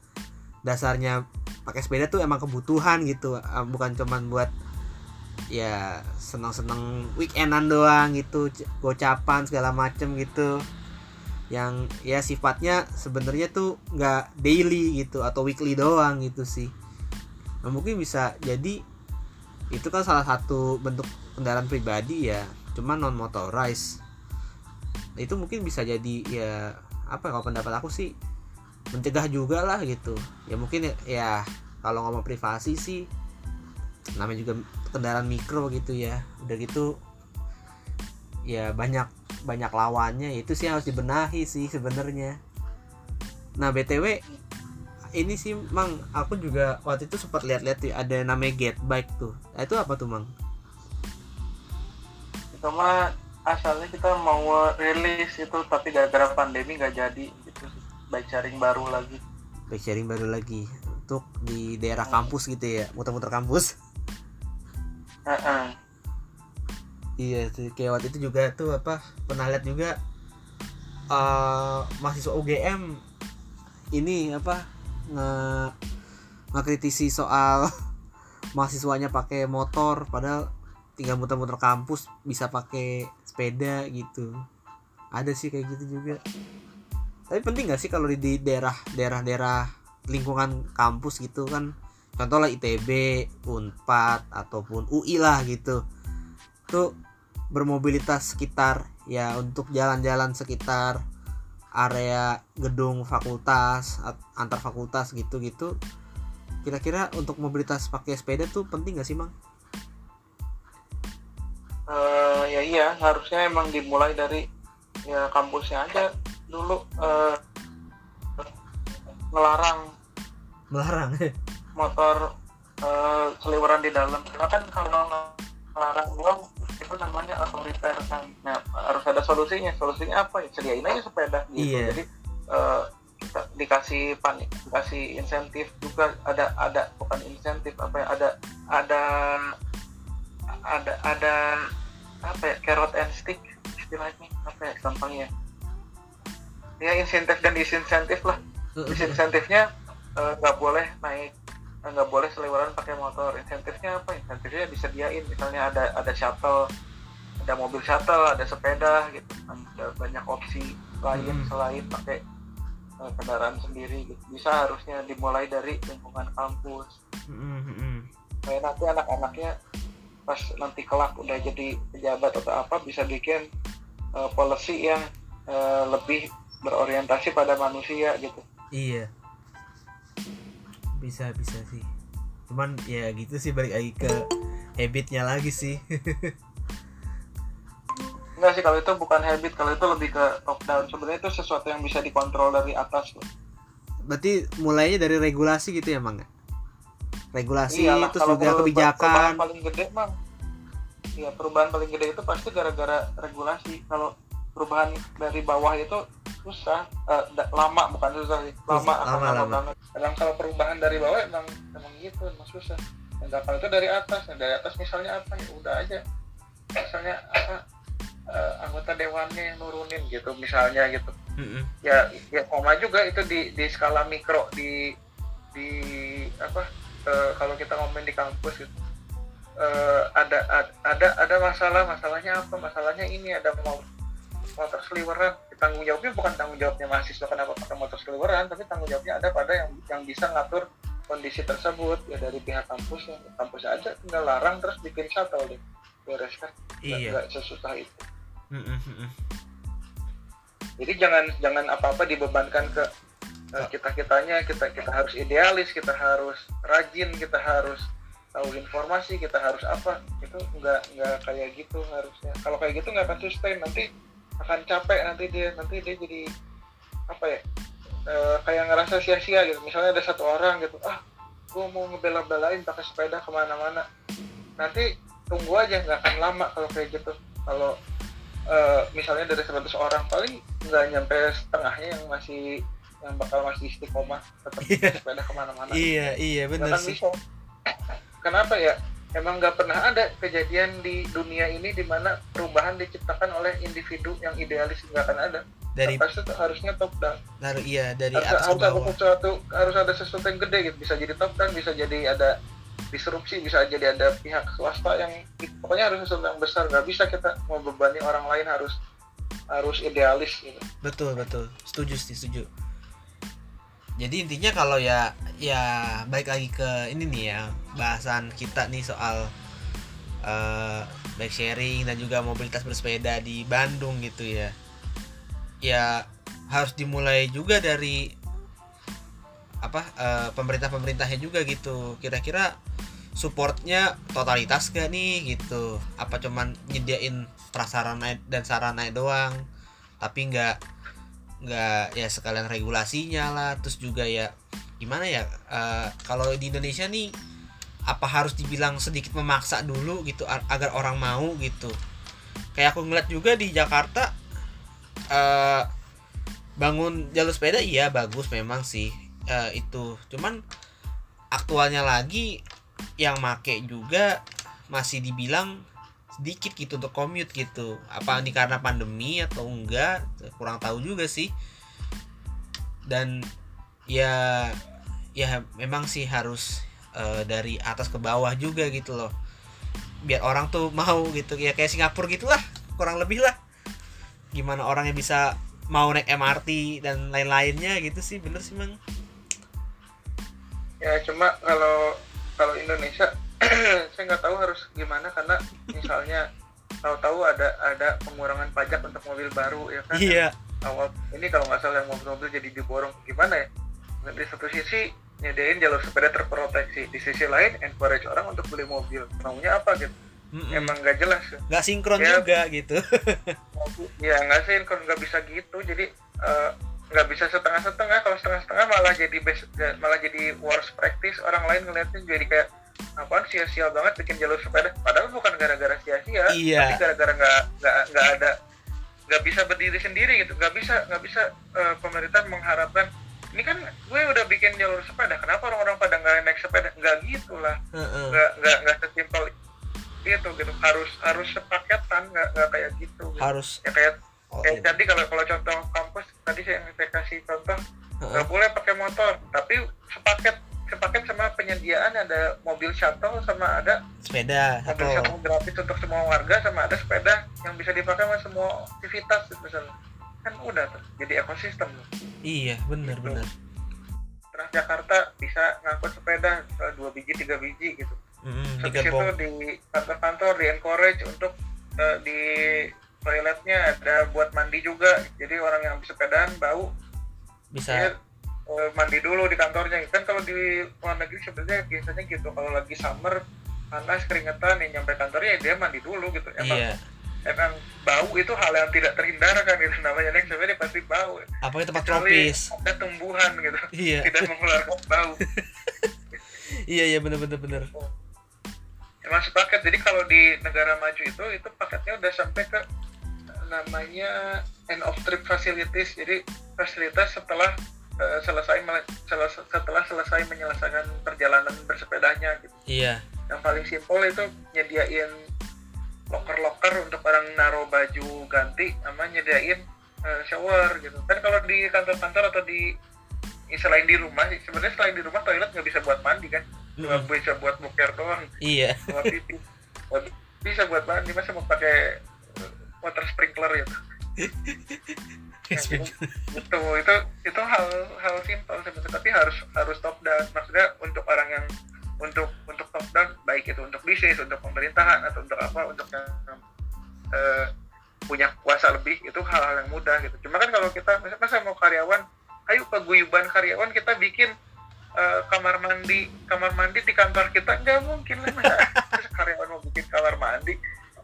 dasarnya pakai sepeda tuh emang kebutuhan gitu eh, bukan cuman buat ya seneng-seneng weekendan doang gitu gocapan segala macem gitu. Yang ya sifatnya sebenarnya tuh nggak daily gitu atau weekly doang gitu sih. Nah, mungkin bisa jadi itu kan salah satu bentuk kendaraan pribadi ya cuman non motorized. Itu mungkin bisa jadi ya apa ya, kalau pendapat aku sih mencegah juga lah gitu. Ya mungkin ya, ya kalau ngomong privasi sih namanya juga kendaraan mikro gitu ya. Udah gitu ya banyak banyak lawannya. Itu sih harus dibenahi sih sebenarnya. Nah btw ini sih mang aku juga waktu itu sempat lihat-lihat tuh, ada namanya get bike tuh. Nah, itu apa tuh mang? Itu mah asalnya kita mau rilis itu tapi gara-gara pandemi nggak jadi. Gitu sih bike sharing baru lagi. Bike sharing baru lagi untuk di daerah kampus gitu ya muter-muter kampus Heeh. Iya sih kayak waktu itu juga tuh apa pernah lihat juga eh mahasiswa UGM ini apa nge ngekritisi soal mahasiswanya pakai motor padahal tinggal muter-muter kampus bisa pakai sepeda gitu. Ada sih kayak gitu juga. Tapi penting gak sih kalau di, di daerah daerah-daerah lingkungan kampus gitu kan contoh lah ITB, Unpad ataupun UI lah gitu. Tuh bermobilitas sekitar ya untuk jalan-jalan sekitar area gedung fakultas antar fakultas gitu-gitu. Kira-kira untuk mobilitas pakai sepeda tuh penting gak sih mang? Eh, ya iya harusnya emang dimulai dari ya kampusnya aja dulu eh, ngelarang. Melarang motor eh, seliweran di dalam. Karena kan kalau ngelarang doang apa namanya otoriter kan. Nah harus ada solusinya. Solusinya apa ya? Sediain aja sepeda gitu. Iya. jadi kita dikasih panik dikasih insentif juga. Ada ada bukan insentif apa ya? Ada ada ada ada apa ya? Carrot and stick istilahnya. Apa ya gampangnya ya insentif dan disinsentif lah. Disinsentifnya eh, nggak boleh naik nggak boleh seliweran pakai motor. Insentifnya apa? Insentifnya disediain misalnya ada ada shuttle ada mobil shuttle ada sepeda gitu. Ada banyak opsi lain Hmm. selain pakai eh, kendaraan sendiri gitu. Bisa harusnya dimulai dari lingkungan kampus. Mm, mm, mm. kayak nanti anak-anaknya pas nanti kelak udah jadi pejabat atau apa bisa bikin eh, policy yang eh, lebih berorientasi pada manusia gitu. Iya. Bisa bisa sih. Cuman ya gitu sih balik lagi ke habitnya lagi sih. Enggak sih kalau itu bukan habit kalau itu lebih ke top down sebenarnya itu sesuatu yang bisa dikontrol dari atas loh. Berarti mulainya dari regulasi gitu ya, Mang? Regulasi Iyalah, terus juga perubahan- kebijakan. perubahan paling gede mang ya perubahan paling gede itu pasti gara-gara regulasi kalau perubahan dari bawah itu susah. Da- lama bukan susah sih. Lama Susah, lama, lama, lama. emang kalau perubahan dari bawah emang emang gitu emang susah. Enggak kalau itu dari atas. Nah, dari atas misalnya apa ya udah aja. Misalnya apa eh, anggota dewannya yang nurunin gitu misalnya gitu. Mm-mm. ya ya koma juga itu di di skala mikro di di apa eh, kalau kita ngomongin di kampus gitu. Eh, ada ad- ada ada masalah. Masalahnya apa? Masalahnya ini ada mau motor seliweran tanggung jawabnya bukan tanggung jawabnya mahasiswa kenapa pakai motor seliweran tapi tanggung jawabnya ada pada yang yang bisa ngatur kondisi tersebut. Ya dari pihak kampus kampus aja tinggal larang terus bikin shuttle deh. Beres kan Nggak- Iya. nggak sesusah itu. Jadi jangan jangan apa-apa dibebankan ke kita kitanya kita kita harus idealis kita harus rajin kita harus tahu informasi kita harus apa. Itu nggak nggak kayak gitu harusnya. Kalau kayak gitu nggak akan sustain. Nanti akan capek nanti dia nanti dia jadi apa ya eh, kayak ngerasa sia-sia gitu. Misalnya ada satu orang gitu ah gue mau ngebela-belain pakai sepeda ke mana-mana. Nanti tunggu aja nggak akan lama kalau kayak gitu. Kalau eh, misalnya dari 100 orang paling nggak nyampe setengahnya yang masih yang bakal masih istiqomah tetap Iya. sepeda ke mana-mana. Iya, iya akan sih. bisa. Kenapa ya emang nggak pernah ada kejadian di dunia ini di mana perubahan diciptakan oleh individu yang idealis nggak akan ada Dari pasti tuh harusnya top down dari iya dari harus, atas ke harus ada bawah. sesuatu harus ada sesuatu yang gede gitu bisa jadi top down bisa jadi ada disrupsi bisa jadi ada pihak swasta yang pokoknya harus sesuatu yang besar nggak bisa kita membebani orang lain harus harus idealis gitu Betul, betul. Setuju sih, setuju. Jadi intinya kalau ya ya baik lagi ke ini nih ya, bahasan kita nih soal eh bike sharing dan juga mobilitas bersepeda di Bandung gitu ya. Ya harus dimulai juga dari apa eh, pemerintah-pemerintahnya juga gitu. Kira-kira supportnya totalitas gak nih gitu? Apa cuman nyediain prasarana dan sarana doang? tapi nggak nggak ya sekalian regulasinya lah. Terus juga ya gimana ya eh, kalau di Indonesia nih apa harus dibilang sedikit memaksa dulu gitu agar orang mau gitu. Kayak aku ngeliat juga di Jakarta eh bangun jalur sepeda iya bagus memang sih eh, itu. Cuman aktualnya lagi yang make juga masih dibilang sedikit gitu untuk commute gitu. Apa ini karena pandemi atau enggak? Kurang tahu juga sih. Dan ya ya memang sih harus eh, dari atas ke bawah juga gitu loh. Biar orang tuh mau gitu. Ya kayak Singapura gitulah kurang lebih lah. Gimana orang yang bisa mau naik MRT dan lain-lainnya gitu sih bener sih mang. Ya cuma kalau kalau Indonesia saya nggak tahu harus gimana karena misalnya tahu-tahu ada ada pengurangan pajak untuk mobil baru ya kan? Iya. Awal ini kalau nggak salah yang mobil-mobil jadi diborong gimana ya? Dan di satu sisi nyediain jalur sepeda terproteksi di sisi lain encourage orang untuk beli mobil. Maunya apa gitu? Mm-mm. emang nggak jelas. Nggak sinkron Ya. juga gitu. Ya nggak kalau nggak bisa gitu. Jadi eh, nggak bisa setengah-setengah. Kalau setengah-setengah malah jadi best malah jadi worst practice. Orang lain ngeliatnya jadi kayak apaan sia-sia banget bikin jalur sepeda. Padahal bukan gara-gara sia-sia Iya. tapi gara-gara nggak nggak nggak ada nggak bisa berdiri sendiri gitu. Nggak bisa nggak bisa eh, pemerintah mengharapkan. Ini kan gue udah bikin jalur sepeda kenapa orang-orang pada nggak naik sepeda? Nggak gitu lah. Heeh. nggak nggak nggak sesimpel itu gitu. Harus harus sepaketan nggak nggak kayak gitu, gitu. harus. Ya kayak oh, kayak iya. tadi kalau kalau contoh kampus tadi saya, saya kasih contoh nggak boleh pakai motor tapi sepaket sepaket sama penyediaan ada mobil shuttle sama ada sepeda mobil atau shuttle gratis untuk semua warga sama ada sepeda yang bisa dipakai sama semua aktivitas gitu misalnya. Kan udah tuh jadi ekosistem iya benar benar Transjakarta bisa ngangkut sepeda dua biji tiga biji gitu. Mm, tiga itu di kantor-kantor di encourage untuk eh, di toiletnya ada buat mandi juga. Jadi orang yang sepedaan bau bisa eh, mandi dulu di kantornya. Kan kalau di luar negeri sebenarnya biasanya gitu. Kalau lagi summer panas keringetan yang nyampe kantornya ya dia mandi dulu gitu. Emang iya. emang bau itu hal yang tidak terhindarkan gitu. Namanya naik sepeda pasti bau. Apalagi tempat Kecuali tropis? ada tumbuhan gitu. Iya. Tidak mengeluarkan bau. Iya iya benar benar benar emang sepaket. Jadi kalau di negara maju itu itu paketnya udah sampai ke namanya end of trip facilities. Jadi fasilitas setelah eh, selesai setelah selesai menyelesaikan perjalanan bersepedanya gitu. Iya. Yang paling simpel itu nyediain loker-loker untuk orang naruh baju ganti sama nyediain eh, shower gitu. Kan kalau di kantor-kantor atau di ya selain di rumah sebenarnya selain di rumah toilet nggak bisa buat mandi kan? Cuma Mm-mm. bisa buat buker doang. Iya. Buat pipi bisa buat mandi masa mau pakai uh, water sprinkler gitu itu itu itu hal hal simpel sebenarnya tapi harus harus top down. Maksudnya untuk orang yang untuk untuk top down baik itu untuk bisnis untuk pemerintahan atau untuk apa untuk yang eh, punya kuasa lebih itu hal-hal yang mudah gitu. Cuma kan kalau kita masa, masa mau karyawan ayo paguyuban karyawan kita bikin eh, kamar mandi kamar mandi di kantor kita nggak mungkin lah karyawan mau bikin kamar mandi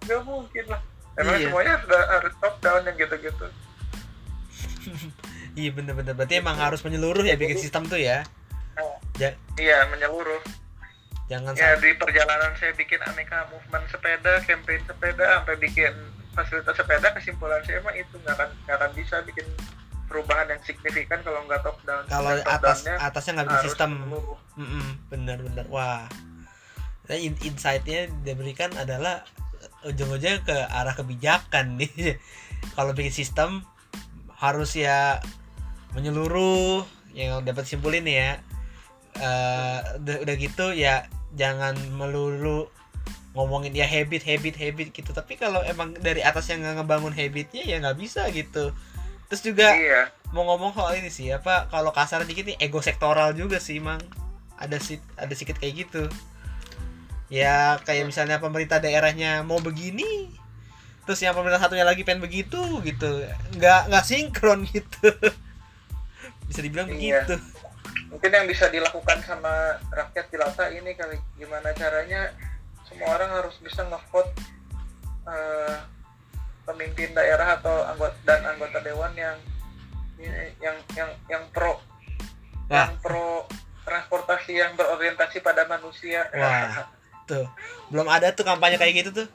nggak mungkin lah. Emang Iya. semuanya sudah harus top down yang gitu-gitu iya benar berarti emang harus menyeluruh ya bikin sistem tuh ya? Ja- iya menyeluruh. Jangan ya di perjalanan saya bikin aneka movement sepeda campaign sepeda sampai bikin fasilitas sepeda kesimpulan saya mah itu nggak akan nggak akan bisa bikin perubahan yang signifikan kalau nggak top down. Kalau atas atasnya nggak bikin sistem. menyeluruh. Mm-mm, benar benar wah. Nah, in- insight-nya diberikan adalah ujung-ujungnya ke arah kebijakan nih. Kalau bikin sistem harus ya menyeluruh yang dapat simpulin nih ya. Eh, udah, udah gitu ya jangan melulu ngomongin ya habit habit habit gitu. Tapi kalau emang dari atas yang nggak ngebangun habitnya ya nggak bisa gitu. Terus juga iya. mau ngomong soal ini sih apa kalau kasar dikit nih ego sektoral juga sih mang. Ada sih ada sedikit kayak gitu. Ya kayak misalnya pemerintah daerahnya mau begini terus yang pemerintah satunya lagi pengen begitu gitu. Nggak nggak sinkron gitu bisa dibilang Iya. begitu. Mungkin yang bisa dilakukan sama rakyat jelata ini kali gimana caranya semua orang harus bisa ngevote eh, pemimpin daerah atau anggota dan anggota dewan yang yang yang yang pro. Wah. yang pro transportasi yang berorientasi pada manusia. Wah. tuh. Belum ada tuh kampanye kayak gitu tuh.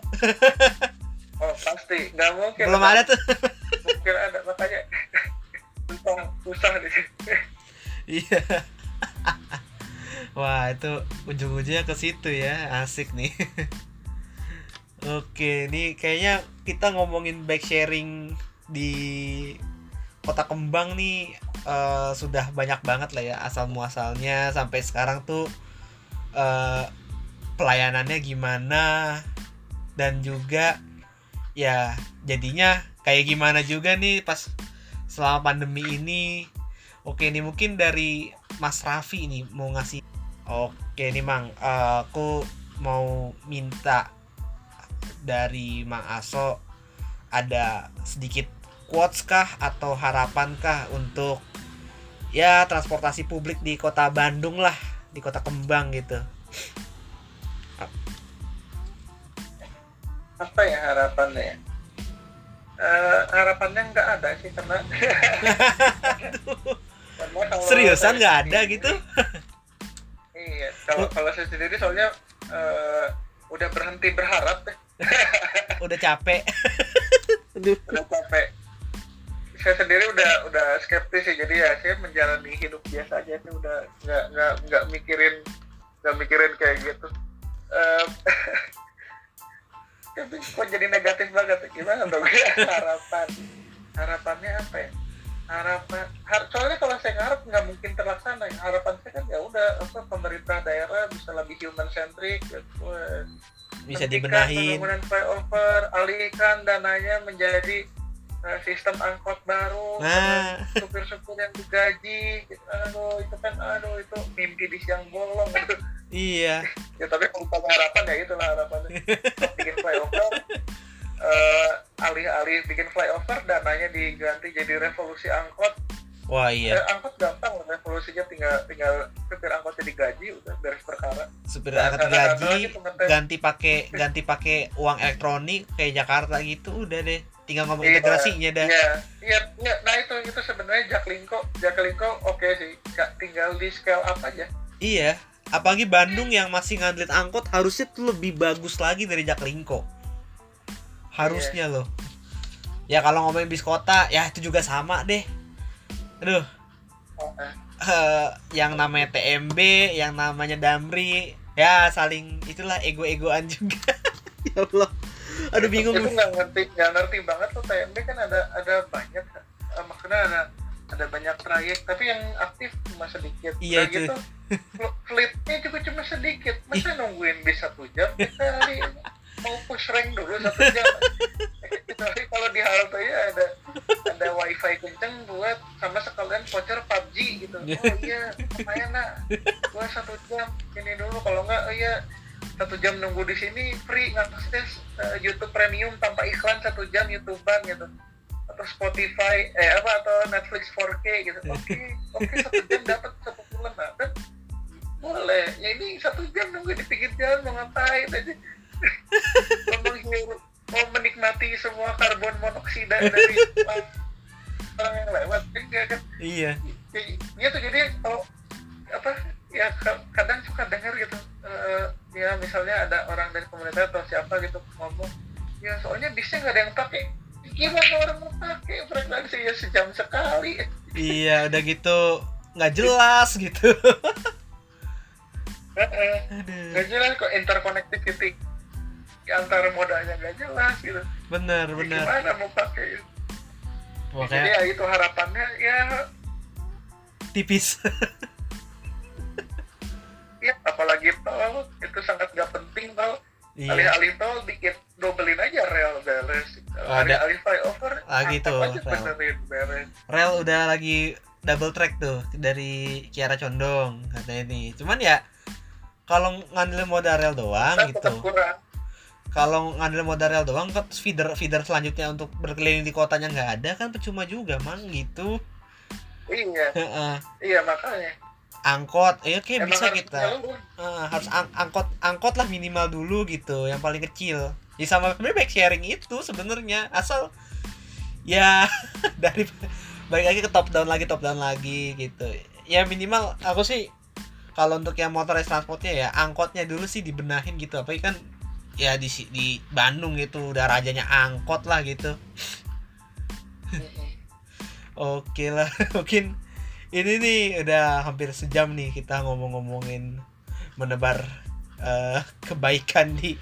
Oh pasti. Nggak mungkin belum ada tuh. Mungkin ada. Makanya susah susah nih iya. Wah itu ujung-ujungnya ke situ ya. Asik nih. Oke ini kayaknya kita ngomongin bike sharing di kota kembang nih eh, sudah banyak banget lah ya asal muasalnya. Sampai sekarang tuh eh, pelayanannya gimana? Dan juga ya jadinya kayak gimana juga nih pas selama pandemi ini. Oke nih mungkin dari Mas Raffi nih mau ngasih. Oke nih Mang eh, aku mau minta dari Mang Aso ada sedikit quotes kah atau harapan kah untuk ya transportasi publik di kota Bandung lah di kota Kembang gitu? Apa ya harapannya? ya Eh, harapannya nggak ada sih karena seriusan nggak ada gitu? iya kalau kalau saya sendiri soalnya eh, udah berhenti berharap deh. Udah capek. Udah capek. Saya sendiri udah udah skeptis sih jadi ya saya menjalani hidup biasa aja sih udah nggak nggak nggak mikirin nggak mikirin kayak gitu. Em, kok jadi negatif banget? Gimana dong? Harapan. Harapannya apa ya? Harapan har- soalnya kalau saya ngarep nggak mungkin terlaksana ya. Harapan saya kan ya udah apa pemerintah daerah bisa lebih human centric gitu. bisa Hentikan dibenahin. pembangunan flyover alihkan dananya menjadi eh, sistem angkot baru nah. supir-supir yang digaji gitu. aduh itu kan aduh itu mimpi di siang bolong gitu. Iya. Ya tapi kalau harapan ya itulah harapannya. Bikin flyover eh, alih-alih bikin flyover dananya diganti jadi revolusi angkot. Wah iya. Eh, angkot gampang loh, revolusinya tinggal tinggal supir angkotnya digaji udah beres perkara. Supir Nah, angkat ada- ada gaji tuh ngetes. ganti pakai ganti pakai uang elektronik kayak Jakarta gitu udah deh tinggal ngomong Iya, integrasinya dah. Iya, iya, iya. Nah itu itu sebenarnya Jaklingko, Jaklingko oke sih, Nggak tinggal di scale up aja. iya. Apalagi Bandung yang masih ngandelin angkot harusnya tuh lebih bagus lagi dari Jaklingko harusnya loh. Ya kalau ngomongin bis kota ya itu juga sama deh. Aduh. Eh, yang namanya TMB yang namanya Damri ya saling itulah ego-egoan juga. Ya Allah aduh bingung Itu nggak ngerti, nggak ngerti banget tuh TMB kan ada ada banyak, eh, maksudnya ada ada banyak trayek, tapi yang aktif cuma sedikit. Iya, Udah itu. gitu, fl- fleetnya juga cuma sedikit. Masa nungguin bis satu jam? Kita hari mau push rank dulu satu jam. Tapi kalau di halte ya ada ada wifi kenceng buat sama sekalian voucher PUBG gitu. Oh iya, lumayan lah. Gua satu jam ini dulu kalau enggak oh iya satu jam nunggu di sini free ngakses eh, YouTube Premium tanpa iklan satu jam YouTubean gitu. Atau Spotify eh apa atau Netflix 4K gitu. Oke oke satu jam dapat satu bulan nah, kan boleh. Ya ini satu jam nunggu di pinggir jalan mau ngapain aja. Mau menghirup mau menikmati semua karbon monoksida dari orang yang lewat enggak kan? Iya. Iya tuh jadi kalau apa ya ka- kadang suka dengar gitu eh, ya misalnya ada orang dari komunitas atau siapa gitu ngomong ya soalnya bisnya nggak ada yang pakai. Gimana orang mau pakai frekuensi? Ya sejam sekali. Iya udah gitu nggak jelas gitu. Nggak jelas kok interconnectivity antara modalnya nggak jelas gitu. Bener Ya, bener gimana mau pakai? Jadi ya itu harapannya ya tipis ya apalagi tol itu sangat nggak penting tol. Iya. Alih-alih tol dikit dobelin aja rel beres. Ada. alih-alih flyover tuh, aja rel. benerin beres. Rel udah lagi double track tuh dari Kiara Condong katanya nih cuman ya kalau ngandelin modal rel doang gitu. kurang. Kalau ngandelin modal rel doang kan feeder feeder selanjutnya untuk berkeliling di kotanya nggak ada kan percuma juga mang gitu. Iya. Heeh. iya makanya angkot. Ya kayak emang bisa harus kita. Eh, harus ang- angkot angkot lah minimal dulu gitu yang paling kecil. Ya sama sebenarnya bike sharing itu sebenarnya asal ya dari balik lagi ke top down lagi top down lagi gitu. Ya minimal aku sih kalau untuk yang motorized transportnya ya angkotnya dulu sih dibenahin gitu. Apalagi kan ya di di Bandung gitu udah rajanya angkot lah gitu. Oke lah, mungkin ini nih udah hampir sejam nih kita ngomong-ngomongin menebar eh, kebaikan di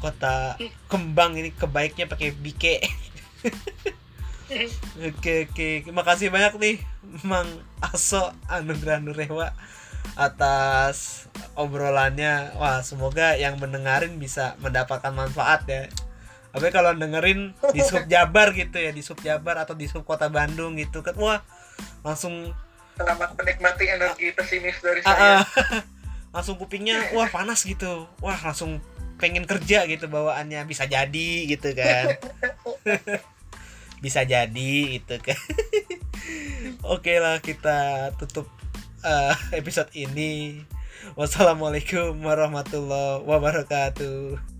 kota kembang ini kebaiknya pakai bike. Oke oke, makasih banyak nih Mang Aso Anugrah Nurewa atas obrolannya. Wah, semoga yang mendengarin bisa mendapatkan manfaat ya. Tapi kalau dengerin di sub Jabar gitu ya, di sub Jabar atau di sub Kota Bandung gitu kan, wah langsung selamat menikmati energi pesimis dari ah, saya ah, langsung kupingnya wah panas gitu, wah langsung pengen kerja gitu bawaannya bisa jadi gitu kan, bisa jadi gitu kan. Oke lah kita tutup eh, episode ini. Wassalamualaikum warahmatullahi wabarakatuh.